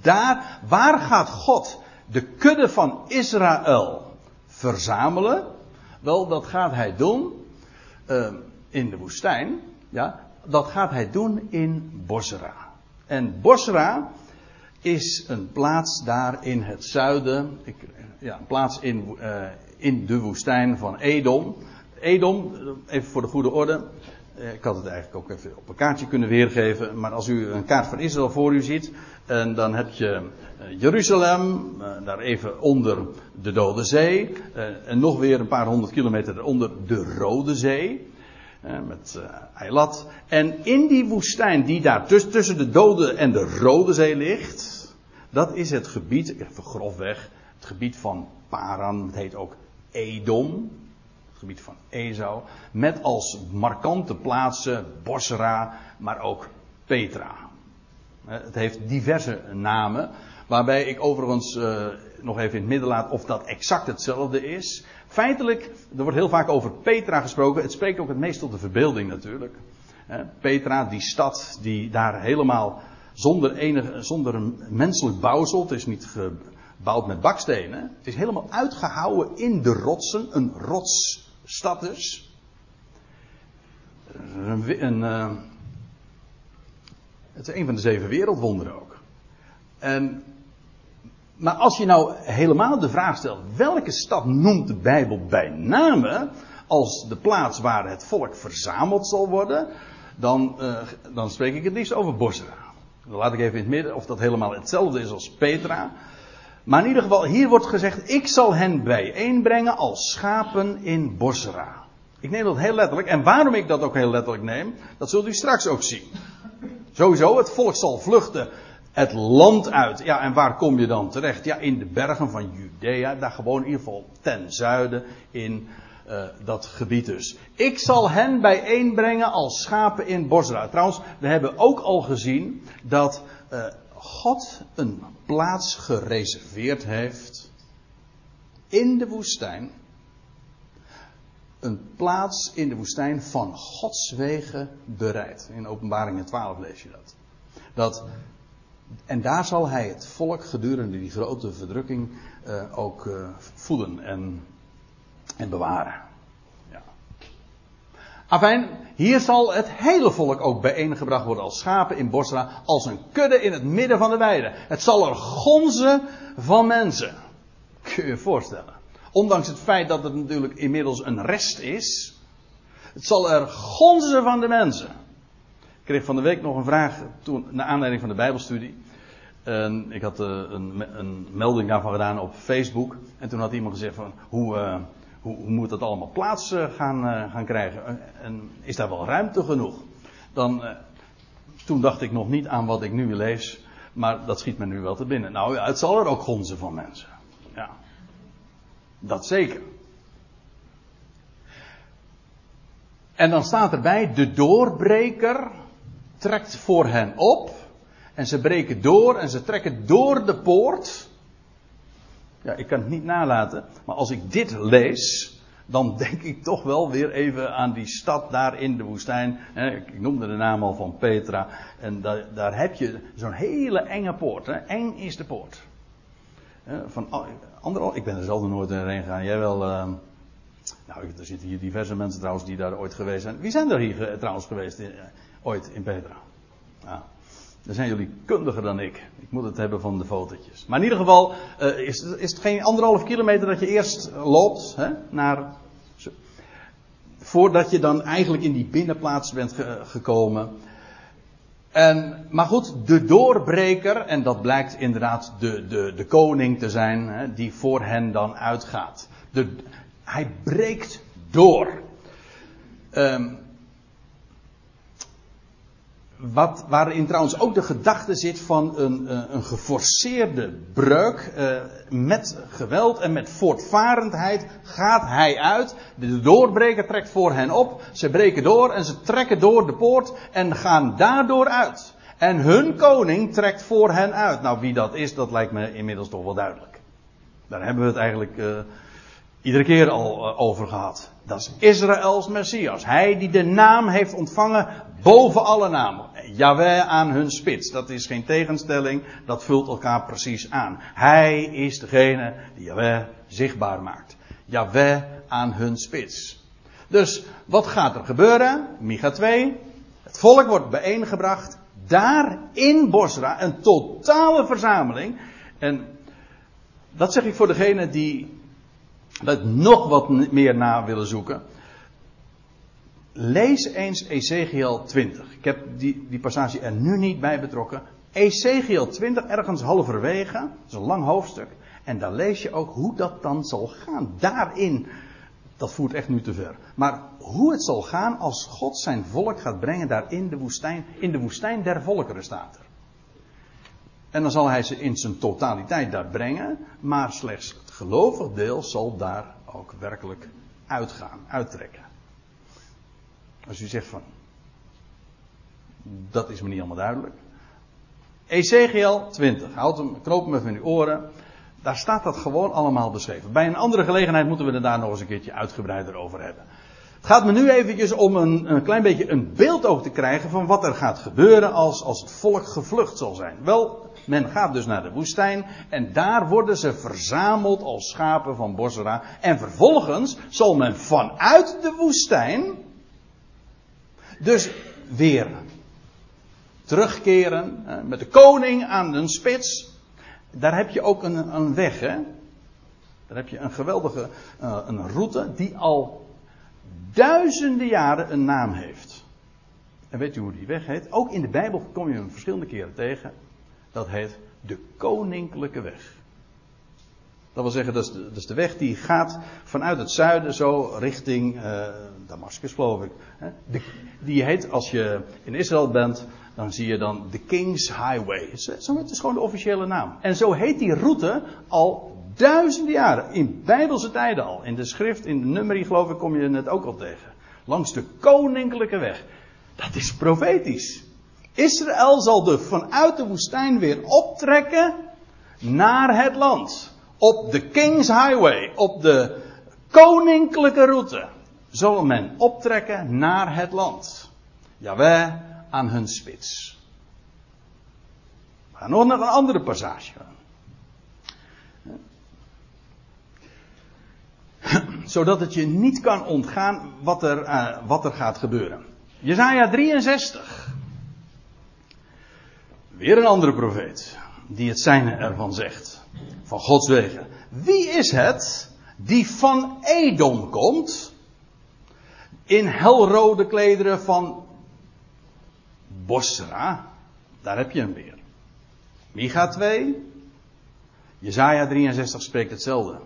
Daar, waar gaat God de kudde van Israël verzamelen. Wel, dat gaat hij doen uh, in de woestijn. Ja, dat gaat hij doen in Bosra. En Bosra is een plaats daar in het zuiden. Ik, ja, een plaats in, uh, in de woestijn van Edom. Edom, even voor de goede orde. Eh, ik had het eigenlijk ook even op een kaartje kunnen weergeven. Maar als u een kaart van Israël voor u ziet. En dan heb je eh, Jeruzalem, eh, daar even onder de Dode Zee. En nog weer een paar honderd kilometer onder de Rode Zee. Met Eilat. En in die woestijn die daar tussen de Dode en de Rode Zee ligt. Dat is het gebied, even grofweg, het gebied van Paran. Het heet ook Edom. Het gebied van Ezou. Met als markante plaatsen Bosra, maar ook Petra. Het heeft diverse namen. Waarbij ik overigens uh, nog even in het midden laat of dat exact hetzelfde is. Feitelijk, er wordt heel vaak over Petra gesproken. Het spreekt ook het meest tot de verbeelding natuurlijk. Petra, die stad die daar helemaal zonder, enige, zonder een menselijk bouwsel, het is niet gebouwd met bakstenen, het is helemaal uitgehouwen in de rotsen, een rotsstad dus. Een, uh, het is een van de zeven wereldwonderen ook. En, maar als je nou helemaal de vraag stelt, welke stad noemt de Bijbel bij name als de plaats waar het volk verzameld zal worden, dan, uh, dan spreek ik het liefst over Bosra. Dan laat ik even in het midden of dat helemaal hetzelfde is als Petra. Maar in ieder geval, hier wordt gezegd: Ik zal hen bijeenbrengen als schapen in Bosra. Ik neem dat heel letterlijk. En waarom ik dat ook heel letterlijk neem, dat zult u straks ook zien. Sowieso, het volk zal vluchten het land uit. Ja, en waar kom je dan terecht? Ja, in de bergen van Judea. Daar gewoon in ieder geval ten zuiden in uh, dat gebied dus. Ik zal hen bijeenbrengen als schapen in Bosra. Trouwens, we hebben ook al gezien dat uh, God een plaats gereserveerd heeft in de woestijn. Een plaats in de woestijn van Gods wegen bereid. In Openbaringen 12 lees je dat. dat en daar zal hij het volk gedurende die grote verdrukking uh, ook voeden en en bewaren. Afijn, hier zal het hele volk ook bijeengebracht worden als schapen in Bosra, als een kudde in het midden van de weide. Het zal er gonzen van mensen. Kun je je voorstellen. Ondanks het feit dat het natuurlijk inmiddels een rest is. Het zal er gonzen van de mensen. Ik kreeg van de week nog een vraag toen, naar aanleiding van de Bijbelstudie. En ik had uh, een, een, melding daarvan gedaan op Facebook. En toen had iemand gezegd van hoe, uh, hoe, hoe moet dat allemaal plaats uh, gaan, uh, gaan krijgen? En is daar wel ruimte genoeg? Dan, uh, toen dacht ik nog niet aan wat ik nu lees, maar dat schiet me nu wel te binnen. Nou ja, het zal er ook gonzen van mensen. Ja. Dat zeker. En dan staat erbij, de doorbreker trekt voor hen op. En ze breken door en ze trekken door de poort. Ja, ik kan het niet nalaten. Maar als ik dit lees, dan denk ik toch wel weer even aan die stad daar in de woestijn. Ik noemde de naam al van Petra. En daar, heb je zo'n hele enge poort. Eng is de poort. Van andere, ik ben er zelf nog nooit heen gegaan. Jij wel. Uh, nou, er zitten hier diverse mensen trouwens die daar ooit geweest zijn. Wie zijn er hier trouwens geweest in, ooit in Petra? Nou, dan zijn jullie kundiger dan ik. Ik moet het hebben van de fotootjes. Maar in ieder geval uh, is, is, het geen anderhalf kilometer dat je eerst loopt hè, naar. Voordat je dan eigenlijk in die binnenplaats bent ge, gekomen. En, maar goed, de doorbreker, en dat blijkt inderdaad de, de, de koning te zijn, hè, die voor hen dan uitgaat. De, hij breekt door. Um, wat, waarin trouwens ook de gedachte zit van een, eh, een geforceerde breuk. Uh, met geweld en met voortvarendheid gaat hij uit. De doorbreker trekt voor hen op. Ze breken door en ze trekken door de poort en gaan daardoor uit. En hun koning trekt voor hen uit. Nou, wie dat is, dat lijkt me inmiddels toch wel duidelijk. Daar hebben we het eigenlijk uh, iedere keer al over gehad. Dat is Israëls Messias. Hij die de naam heeft ontvangen boven alle namen. Yahweh aan hun spits. Dat is geen tegenstelling, dat vult elkaar precies aan. Hij is degene die Yahweh zichtbaar maakt. Yahweh aan hun spits. Dus wat gaat er gebeuren? Micha 2. Het volk wordt bijeengebracht. Daar in Bosra, een totale verzameling. En dat zeg ik voor degene die dat nog wat meer na willen zoeken. Lees eens Ezekiel 20. Ik heb die, die passage er nu niet bij betrokken. Ezekiel 20, ergens halverwege. Dat is een lang hoofdstuk. En daar lees je ook hoe dat dan zal gaan. Daarin, dat voert echt nu te ver. Maar hoe het zal gaan als God zijn volk gaat brengen daar in de woestijn. In de woestijn der volkeren staat er. En dan zal hij ze in zijn totaliteit daar brengen, maar slechts het gelovig deel zal daar ook werkelijk uitgaan, uittrekken. Als u zegt van, dat is me niet allemaal duidelijk. Ezekiel 20, houd hem, knoop hem in uw oren. Daar staat dat gewoon allemaal beschreven. Bij een andere gelegenheid moeten we het daar nog eens een keertje uitgebreider over hebben. Het gaat me nu eventjes om een, een klein beetje een beeld ook te krijgen van wat er gaat gebeuren als, als het volk gevlucht zal zijn. Wel, men gaat dus naar de woestijn en daar worden ze verzameld als schapen van Bosra. En vervolgens zal men vanuit de woestijn dus weer terugkeren met de koning aan de spits. Daar heb je ook een, een weg, hè? Daar heb je een geweldige uh, een route die al duizenden jaren een naam heeft. En weet u hoe die weg heet? Ook in de Bijbel kom je hem verschillende keren tegen. Dat heet de Koninklijke Weg. Dat wil zeggen, dat is de, is de weg die gaat vanuit het zuiden zo richting uh, Damascus, geloof ik. Die heet, als je in Israël bent, dan zie je dan de King's Highway. Zo, het is gewoon de officiële naam. En zo heet die route al duizenden jaren. In bijbelse tijden al. In de schrift, in de nummerie geloof ik, kom je het ook al tegen. Langs de koninklijke weg. Dat is profetisch. Israël zal de, vanuit de woestijn weer optrekken naar het land. Op de King's Highway, op de koninklijke route, zal men optrekken naar het land. Jawel, aan hun spits. We gaan nog naar een andere passage. Zodat het je niet kan ontgaan wat er, uh, wat er gaat gebeuren. Jezaja 63. Weer een andere profeet. Die het zijne ervan zegt. Van Gods wegen. Wie is het die van Edom komt? In helrode klederen van Bosra, daar heb je hem weer. Micha 2, Jezaja 63 spreekt hetzelfde.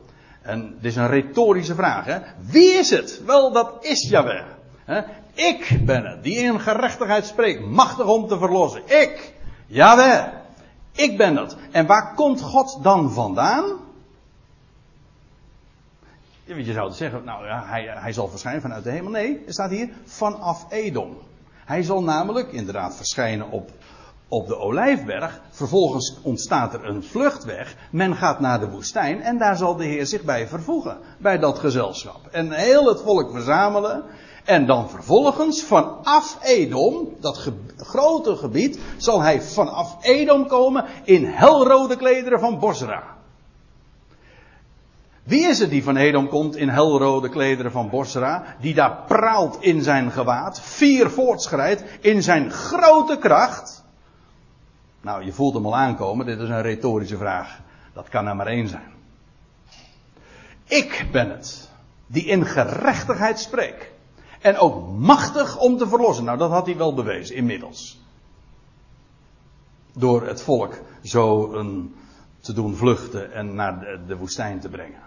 En dit is een retorische vraag. Hè? Wie is het? Wel, dat is Jaweh. Ik ben het, die in gerechtigheid spreekt, machtig om te verlossen. Ik, Jaweh. Ik ben dat. En waar komt God dan vandaan? Je zou zeggen, nou ja, hij, hij zal verschijnen vanuit de hemel. Nee, er staat hier vanaf Edom. Hij zal namelijk inderdaad verschijnen op, op de olijfberg. Vervolgens ontstaat er een vluchtweg. Men gaat naar de woestijn en daar zal de Heer zich bij vervoegen. Bij dat gezelschap. En heel het volk verzamelen. En dan vervolgens vanaf Edom, dat grote gebied, zal hij vanaf Edom komen in helrode klederen van Bosra. Wie is het die van Edom komt in helrode klederen van Bosra, die daar praalt in zijn gewaad, vier voortschrijdt in zijn grote kracht? Nou, je voelt hem al aankomen, dit is een retorische vraag. Dat kan er maar één zijn. Ik ben het, die in gerechtigheid spreekt. En ook machtig om te verlossen. Nou, dat had hij wel bewezen inmiddels. Door het volk zo een, te doen vluchten en naar de, de woestijn te brengen.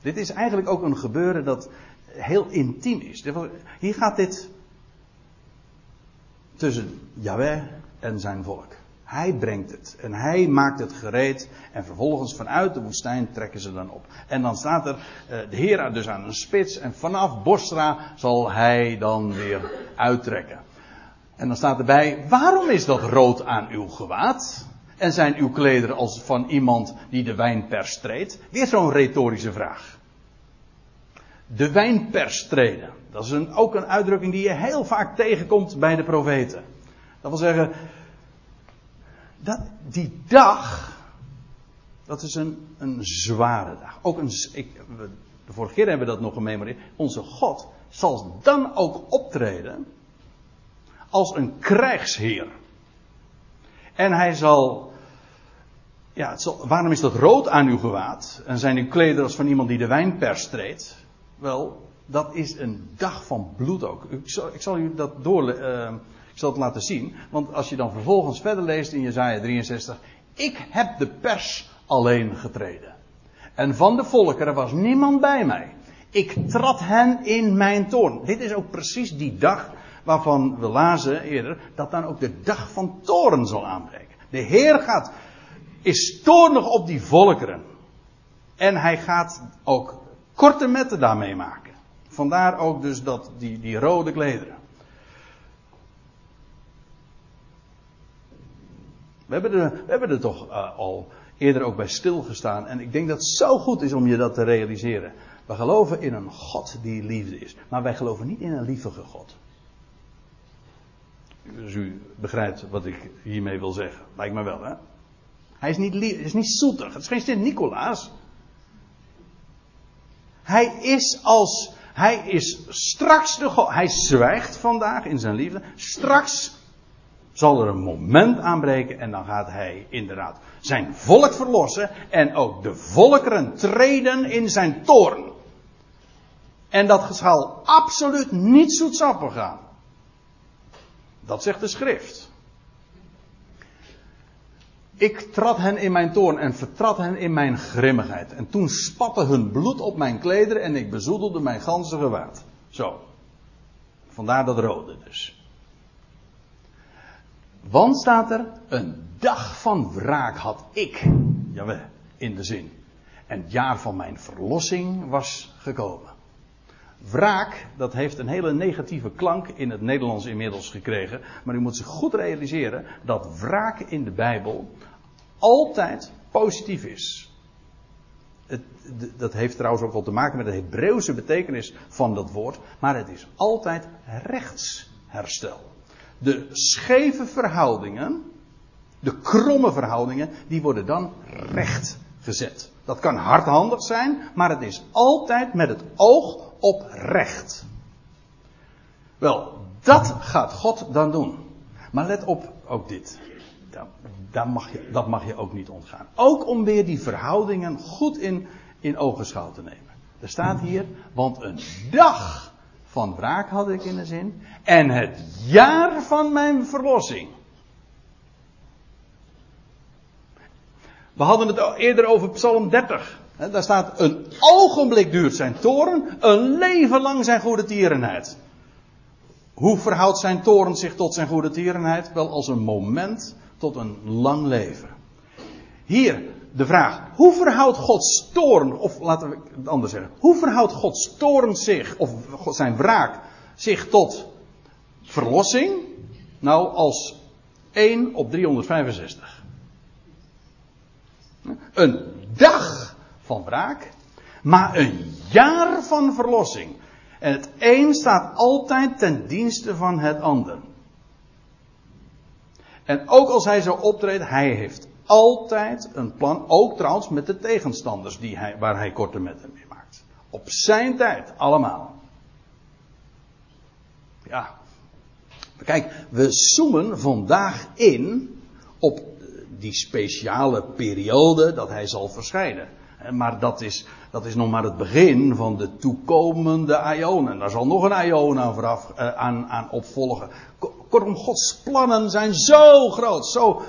Dit is eigenlijk ook een gebeuren dat heel intiem is. Hier gaat dit tussen Yahweh en zijn volk. Hij brengt het en hij maakt het gereed en vervolgens vanuit de woestijn trekken ze dan op. En dan staat er eh, de Heer dus aan een spits en vanaf Bosra zal hij dan weer uittrekken. En dan staat erbij, waarom is dat rood aan uw gewaad? En zijn uw klederen als van iemand die de wijnpers treedt? Weer zo'n retorische vraag. De wijnpers treden. Dat is een, ook een uitdrukking die je heel vaak tegenkomt bij de profeten. Dat wil zeggen, dat, die dag, dat is een, een zware dag. Ook een, ik, de vorige keer hebben we dat nog gememoreerd. Onze God zal dan ook optreden als een krijgsheer. En hij zal ja, waarom is dat rood aan uw gewaad? En zijn uw klederen als van iemand die de wijnpers treedt? Wel, dat is een dag van bloed ook. Ik zal, u dat door, uh, ik zal het laten zien. Want als je dan vervolgens verder leest in Jezaja 63. Ik heb de pers alleen getreden. En van de volkeren was niemand bij mij. Ik trad hen in mijn toorn. Dit is ook precies die dag waarvan we lazen eerder dat dan ook de dag van toren zal aanbreken. De Heer gaat is toornig op die volkeren. En hij gaat ook korte metten daarmee maken. Vandaar ook dus dat die, die rode klederen. We hebben er, we hebben er toch uh, al eerder ook bij stilgestaan. En ik denk dat het zo goed is om je dat te realiseren. We geloven in een God die liefde is. Maar wij geloven niet in een liefige God. Dus u begrijpt wat ik hiermee wil zeggen. Lijkt me wel, hè? Hij is niet, is niet zoetig. Het is geen Sint-Nicolaas. Hij is als. Hij is straks de God. Hij zwijgt vandaag in zijn liefde. Straks zal er een moment aanbreken en dan gaat hij inderdaad zijn volk verlossen en ook de volkeren treden in zijn toorn. En dat zal absoluut niet zoetsappig gaan. Dat zegt de schrift. Ik trad hen in mijn toorn en vertrad hen in mijn grimmigheid. En toen spatte hun bloed op mijn klederen en ik bezoedelde mijn ganse gewaad. Zo. Vandaar dat rode dus. Want staat er, een dag van wraak had ik, jawel, in de zin. En het jaar van mijn verlossing was gekomen. Wraak, dat heeft een hele negatieve klank in het Nederlands inmiddels gekregen. Maar u moet zich goed realiseren dat wraak in de Bijbel altijd positief is. Het, dat heeft trouwens ook wel te maken met de Hebreeuwse betekenis van dat woord. Maar het is altijd rechtsherstel. De scheve verhoudingen, de kromme verhoudingen, die worden dan recht gezet. Dat kan hardhandig zijn, maar het is altijd met het oog op recht. Wel, dat gaat God dan doen. Maar let op ook dit. Dat, mag je, dat mag je ook niet ontgaan. Ook om weer die verhoudingen goed in, in ogenschouw te nemen. Er staat hier, want een dag van wraak had ik in de zin. En het jaar van mijn verlossing. We hadden het eerder over Psalm 30. Daar staat: Een ogenblik duurt zijn toren, een leven lang zijn goede tierenheid. Hoe verhoudt zijn toren zich tot zijn goede tierenheid? Wel als een moment tot een lang leven. Hier de vraag: hoe verhoudt Gods toorn, of laten we het anders zeggen, hoe verhoudt Gods toorn zich, of zijn wraak, zich tot verlossing? Nou, als 1 op 365. Een dag van wraak, maar een jaar van verlossing. En het een staat altijd ten dienste van het ander. En ook als hij zo optreedt, hij heeft altijd een plan, ook trouwens met de tegenstanders die hij, waar hij korte metten mee maakt. Op zijn tijd, allemaal. Ja. Kijk, we zoomen vandaag in op die speciale periode dat hij zal verschijnen. Maar dat is, dat is nog maar het begin van de toekomende Ionen. Daar zal nog een Ion aan, eh, aan, aan opvolgen. Kortom, Gods plannen zijn zo groot, zo,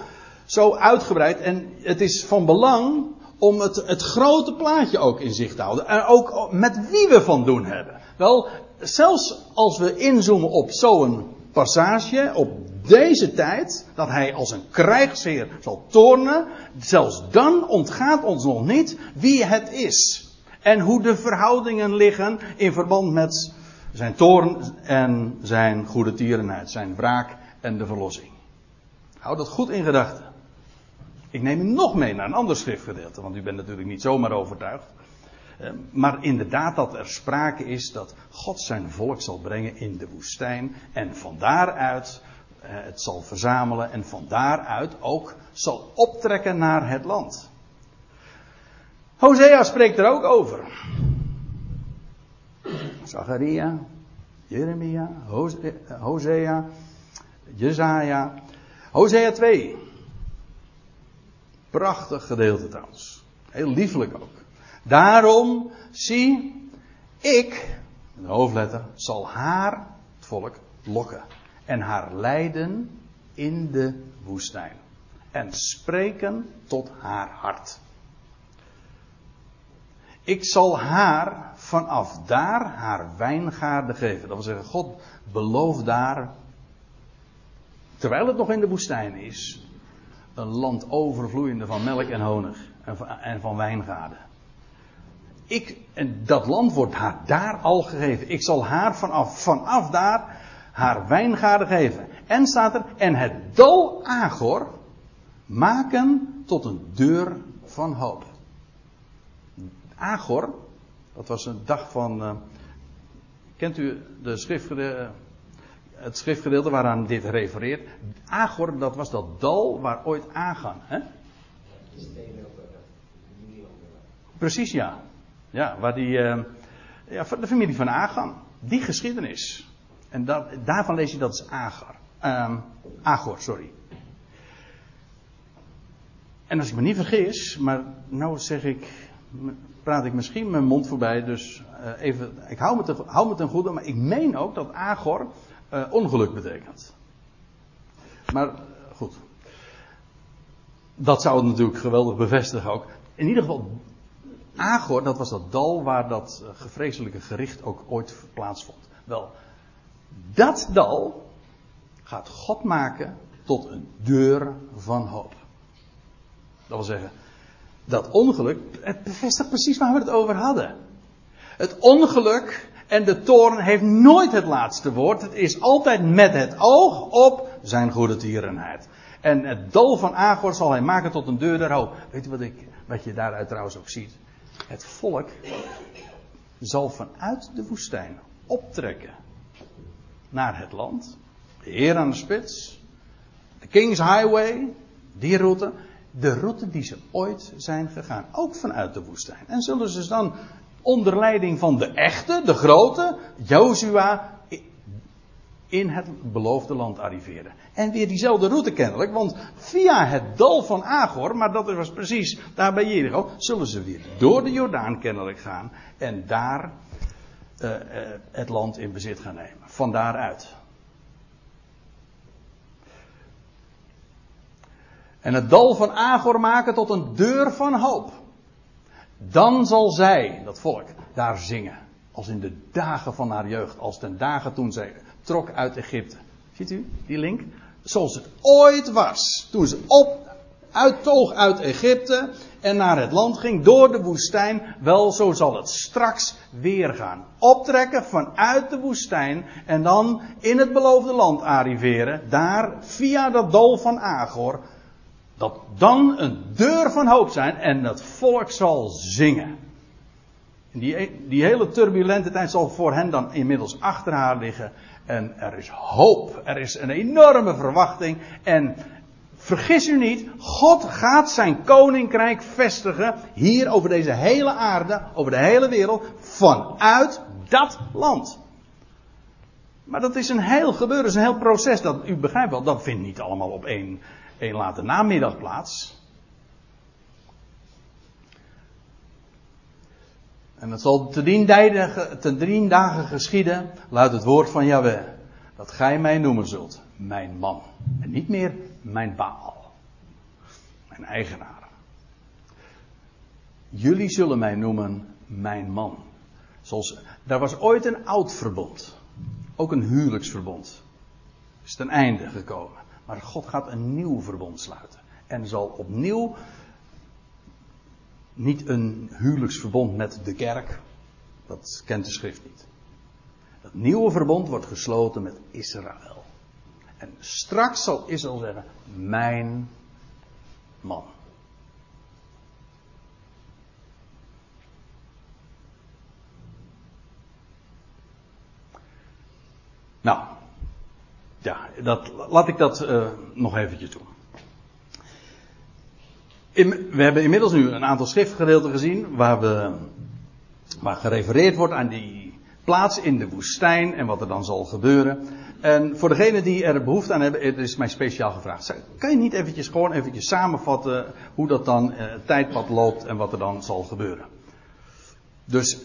zo uitgebreid. En het is van belang om het, het grote plaatje ook in zicht te houden. En ook met wie we van doen hebben. Wel, zelfs als we inzoomen op zo'n passage, op deze tijd, dat hij als een krijgsheer zal tornen, zelfs dan ontgaat ons nog niet wie het is. En hoe de verhoudingen liggen in verband met zijn toorn en zijn goede tierenheid, zijn wraak en de verlossing. Houd dat goed in gedachten. Ik neem u nog mee naar een ander schriftgedeelte, want u bent natuurlijk niet zomaar overtuigd. Eh, maar inderdaad dat er sprake is dat God zijn volk zal brengen in de woestijn en van daaruit eh, het zal verzamelen en van daaruit ook zal optrekken naar het land. Hosea spreekt er ook over. Zacharia, Jeremia, Hosea, Jezaja. Hosea 2. Prachtig gedeelte trouwens. Heel liefelijk ook. Daarom, zie, ik, de hoofdletter, zal haar, het volk, lokken. En haar leiden in de woestijn. En spreken tot haar hart. Ik zal haar vanaf daar haar wijngaarden geven. Dat wil zeggen, God belooft daar, terwijl het nog in de woestijn is, een land overvloeiende van melk en honig en van, en van wijngaarden. Ik, en dat land wordt haar daar al gegeven. Ik zal haar vanaf, vanaf daar haar wijngaarden geven. En staat er, en het dal Agor maken tot een deur van hoop. Agor, dat was een dag van. Uh, kent u de schriftgedeelte, het schriftgedeelte waaraan dit refereert? Agor, dat was dat dal waar ooit Agan. Hè? Precies ja. Ja, waar die. Uh, ja, de familie van Agan. Die geschiedenis. En dat, daarvan lees je dat is Agar. Uh, Agor, sorry. En als ik me niet vergis, maar nou zeg ik, praat ik misschien mijn mond voorbij, dus uh, even, ik hou me, hou me ten goede, maar ik meen ook dat Agor uh, ongeluk betekent. Maar goed, dat zou het natuurlijk geweldig bevestigen ook. In ieder geval, Agor, dat was dat dal waar dat gevreselijke gericht ook ooit plaatsvond. Wel, dat dal gaat God maken tot een deur van hoop. Dat wil zeggen, dat ongeluk, het bevestigt precies waar we het over hadden. Het ongeluk en de toorn heeft nooit het laatste woord. Het is altijd met het oog op zijn goede tierenheid. En het dal van Agor zal hij maken tot een deur der. Weet je wat, ik, wat je daaruit trouwens ook ziet? Het volk zal vanuit de woestijn optrekken naar het land. De Heer aan de spits. De King's Highway. Die route. De route die ze ooit zijn gegaan. Ook vanuit de woestijn. En zullen ze dan onder leiding van de echte, de grote, Joshua in het beloofde land arriveren. En weer diezelfde route kennelijk, want via het dal van Agor, maar dat was precies daar bij Jericho, zullen ze weer door de Jordaan kennelijk gaan en daar uh, uh, het land in bezit gaan nemen. Van daaruit. En het dal van Agor maken tot een deur van hoop. Dan zal zij, dat volk, daar zingen. Als in de dagen van haar jeugd. Als ten dagen toen zij trok uit Egypte. Ziet u die link? Zoals het ooit was. Toen ze op, uittoog uit Egypte en naar het land ging door de woestijn. Wel, zo zal het straks weer gaan. Optrekken vanuit de woestijn en dan in het beloofde land arriveren. Daar via dat dal van Agor. Dat dan een deur van hoop zijn en het volk zal zingen. Die, die hele turbulente tijd zal voor hen dan inmiddels achter haar liggen. En er is hoop. Er is een enorme verwachting. En vergis u niet, God gaat zijn koninkrijk vestigen hier over deze hele aarde, over de hele wereld, vanuit dat land. Maar dat is een heel gebeuren, is een heel proces. Dat, u begrijpt wel, dat vindt niet allemaal op één, één late namiddag plaats. En het zal te dien, dagen, te dien dagen geschieden, luidt het woord van Yahweh, dat gij mij noemen zult, mijn man. En niet meer mijn Baal, mijn eigenaar. Jullie zullen mij noemen mijn man. Zoals, daar was ooit een oud verbond. Ook een huwelijksverbond. Is ten einde gekomen. Maar God gaat een nieuw verbond sluiten. En zal opnieuw niet een huwelijksverbond met de kerk. Dat kent de schrift niet. Het nieuwe verbond wordt gesloten met Israël. En straks zal Israël zeggen: Mijn man. Nou, dat, laat ik dat uh, nog eventjes doen we hebben inmiddels nu een aantal schriftgedeelten gezien waar, we, waar gerefereerd wordt aan die plaats in de woestijn en wat er dan zal gebeuren. En voor degenen die er behoefte aan hebben, het is mij speciaal gevraagd. Kan je niet eventjes gewoon eventjes samenvatten hoe dat dan eh, het tijdpad loopt en wat er dan zal gebeuren? Dus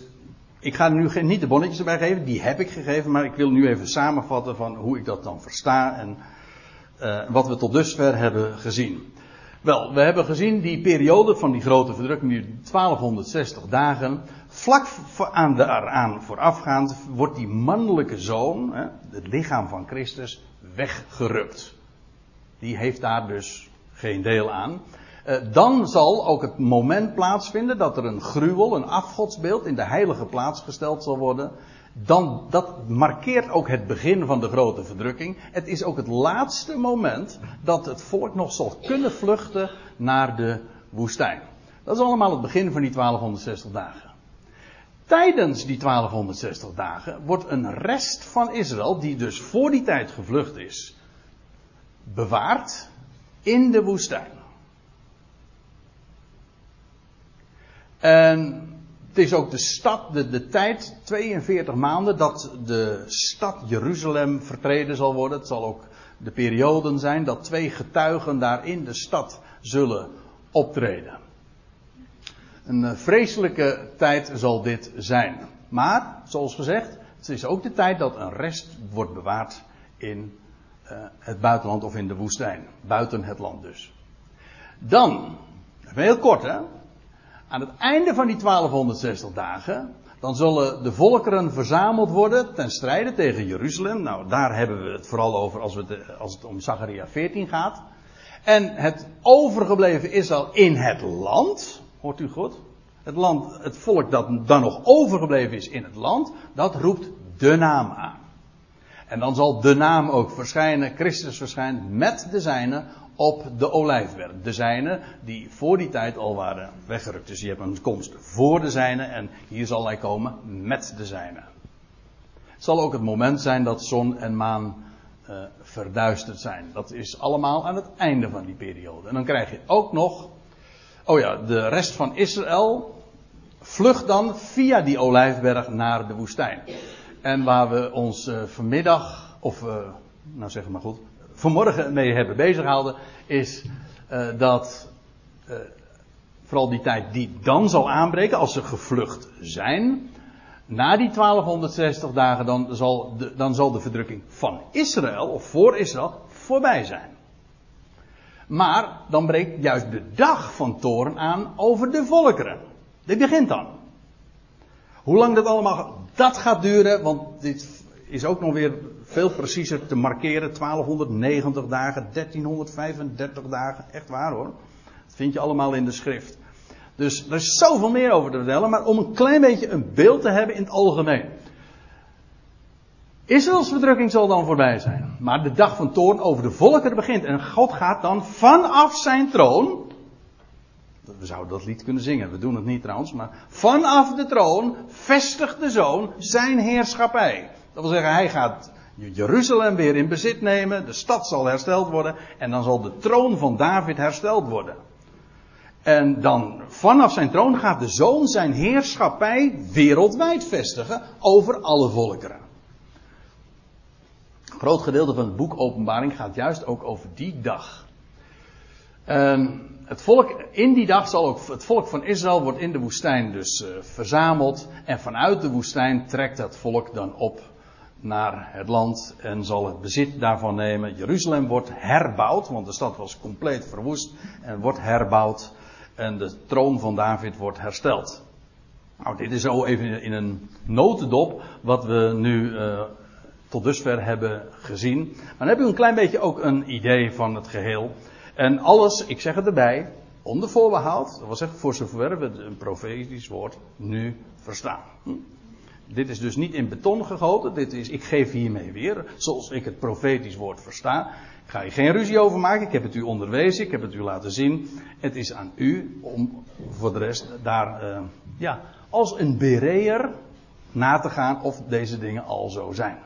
ik ga nu niet de bonnetjes erbij geven, die heb ik gegeven, maar ik wil nu even samenvatten van hoe ik dat dan versta en uh, wat we tot dusver hebben gezien. Wel, we hebben gezien die periode van die grote verdrukking, die 1260 dagen. Vlak aan de, eraan voorafgaand wordt die mannelijke zoon, het lichaam van Christus, weggerukt. Die heeft daar dus geen deel aan. Eh, dan zal ook het moment plaatsvinden dat er een gruwel, een afgodsbeeld in de heilige plaats gesteld zal worden. Dan, dat markeert ook het begin van de grote verdrukking. Het is ook het laatste moment dat het volk nog zal kunnen vluchten naar de woestijn. Dat is allemaal het begin van die 1260 dagen. Tijdens die 1260 dagen wordt een rest van Israël, die dus voor die tijd gevlucht is, bewaard in de woestijn. En het is ook de stad, de, de tijd, 42 maanden, dat de stad Jeruzalem vertreden zal worden. Het zal ook de perioden zijn dat twee getuigen daar in de stad zullen optreden. Een eh, vreselijke tijd zal dit zijn. Maar, zoals gezegd, het is ook de tijd dat een rest wordt bewaard in uh, het buitenland of in de woestijn. Buiten het land dus. Dan, heel kort hè. Aan het einde van die 1260 dagen, dan zullen de volkeren verzameld worden ten strijde tegen Jeruzalem. Nou, daar hebben we het vooral over als, we als het om Zacharia 14 gaat. En het overgebleven Israël in het land, hoort u goed? Het, land, het volk dat dan nog overgebleven is in het land, dat roept de naam aan. En dan zal de naam ook verschijnen, Christus verschijnt met de zijne op de olijfberg. De zijne die voor die tijd al waren weggerukt. Dus je hebt een komst voor de zijne en hier zal hij komen met de zijne. Het zal ook het moment zijn dat zon en maan uh, verduisterd zijn. Dat is allemaal aan het einde van die periode. En dan krijg je ook nog, oh ja, de rest van Israël vlucht dan via die olijfberg naar de woestijn. En waar we ons uh, vanmiddag, of uh, nou zeg maar goed, vanmorgen mee hebben bezighouden, is uh, dat uh, vooral die tijd die dan zal aanbreken, als ze gevlucht zijn, na die 1260 dagen, dan zal de, dan zal de verdrukking van Israël, of voor Israël, voorbij zijn. Maar dan breekt juist de dag van toorn aan over de volkeren. Dit begint dan. Hoe lang dat allemaal, dat gaat duren, want dit is ook nog weer veel preciezer te markeren. 1290 dagen, 1335 dagen. Echt waar hoor. Dat vind je allemaal in de schrift. Dus er is zoveel meer over te vertellen. Maar om een klein beetje een beeld te hebben in het algemeen. Israëls verdrukking zal dan voorbij zijn. Maar de dag van toorn over de volkeren begint. En God gaat dan vanaf zijn troon. We zouden dat lied kunnen zingen. We doen het niet trouwens. Maar vanaf de troon vestigt de zoon zijn heerschappij. Dat wil zeggen, hij gaat Jeruzalem weer in bezit nemen. De stad zal hersteld worden. En dan zal de troon van David hersteld worden. En dan vanaf zijn troon gaat de zoon zijn heerschappij wereldwijd vestigen over alle volkeren. Een groot gedeelte van het boek Openbaring gaat juist ook over die dag. En het volk, in die dag zal ook het volk van Israël wordt in de woestijn dus uh, verzameld. En vanuit de woestijn trekt het volk dan op naar het land en zal het bezit daarvan nemen. Jeruzalem wordt herbouwd, want de stad was compleet verwoest en wordt herbouwd. En de troon van David wordt hersteld. Nou, dit is zo even in een notendop wat we nu uh, tot dusver hebben gezien. Maar dan heb u een klein beetje ook een idee van het geheel. En alles, ik zeg het erbij, onder voorbehoud, dat wil zeggen voor zover we een profetisch woord nu verstaan. Hm? Dit is dus niet in beton gegoten. Dit is, ik geef hiermee weer, zoals ik het profetisch woord versta. Ik ga hier geen ruzie over maken. Ik heb het u onderwezen. Ik heb het u laten zien. Het is aan u om voor de rest daar, uh, ja, als een bereer na te gaan of deze dingen al zo zijn.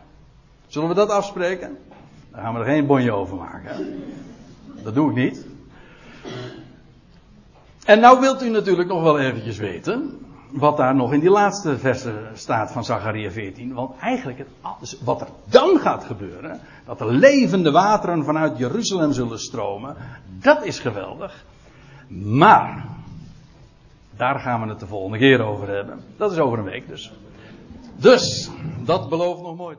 Zullen we dat afspreken? Dan gaan we er geen bonje over maken. Dat doe ik niet. En nou wilt u natuurlijk nog wel eventjes weten wat daar nog in die laatste versen staat van Zacharia 14. Want eigenlijk het, wat er dan gaat gebeuren, dat de levende wateren vanuit Jeruzalem zullen stromen, dat is geweldig. Maar, daar gaan we het de volgende keer over hebben. Dat is over een week dus. Dus, dat belooft nog mooi.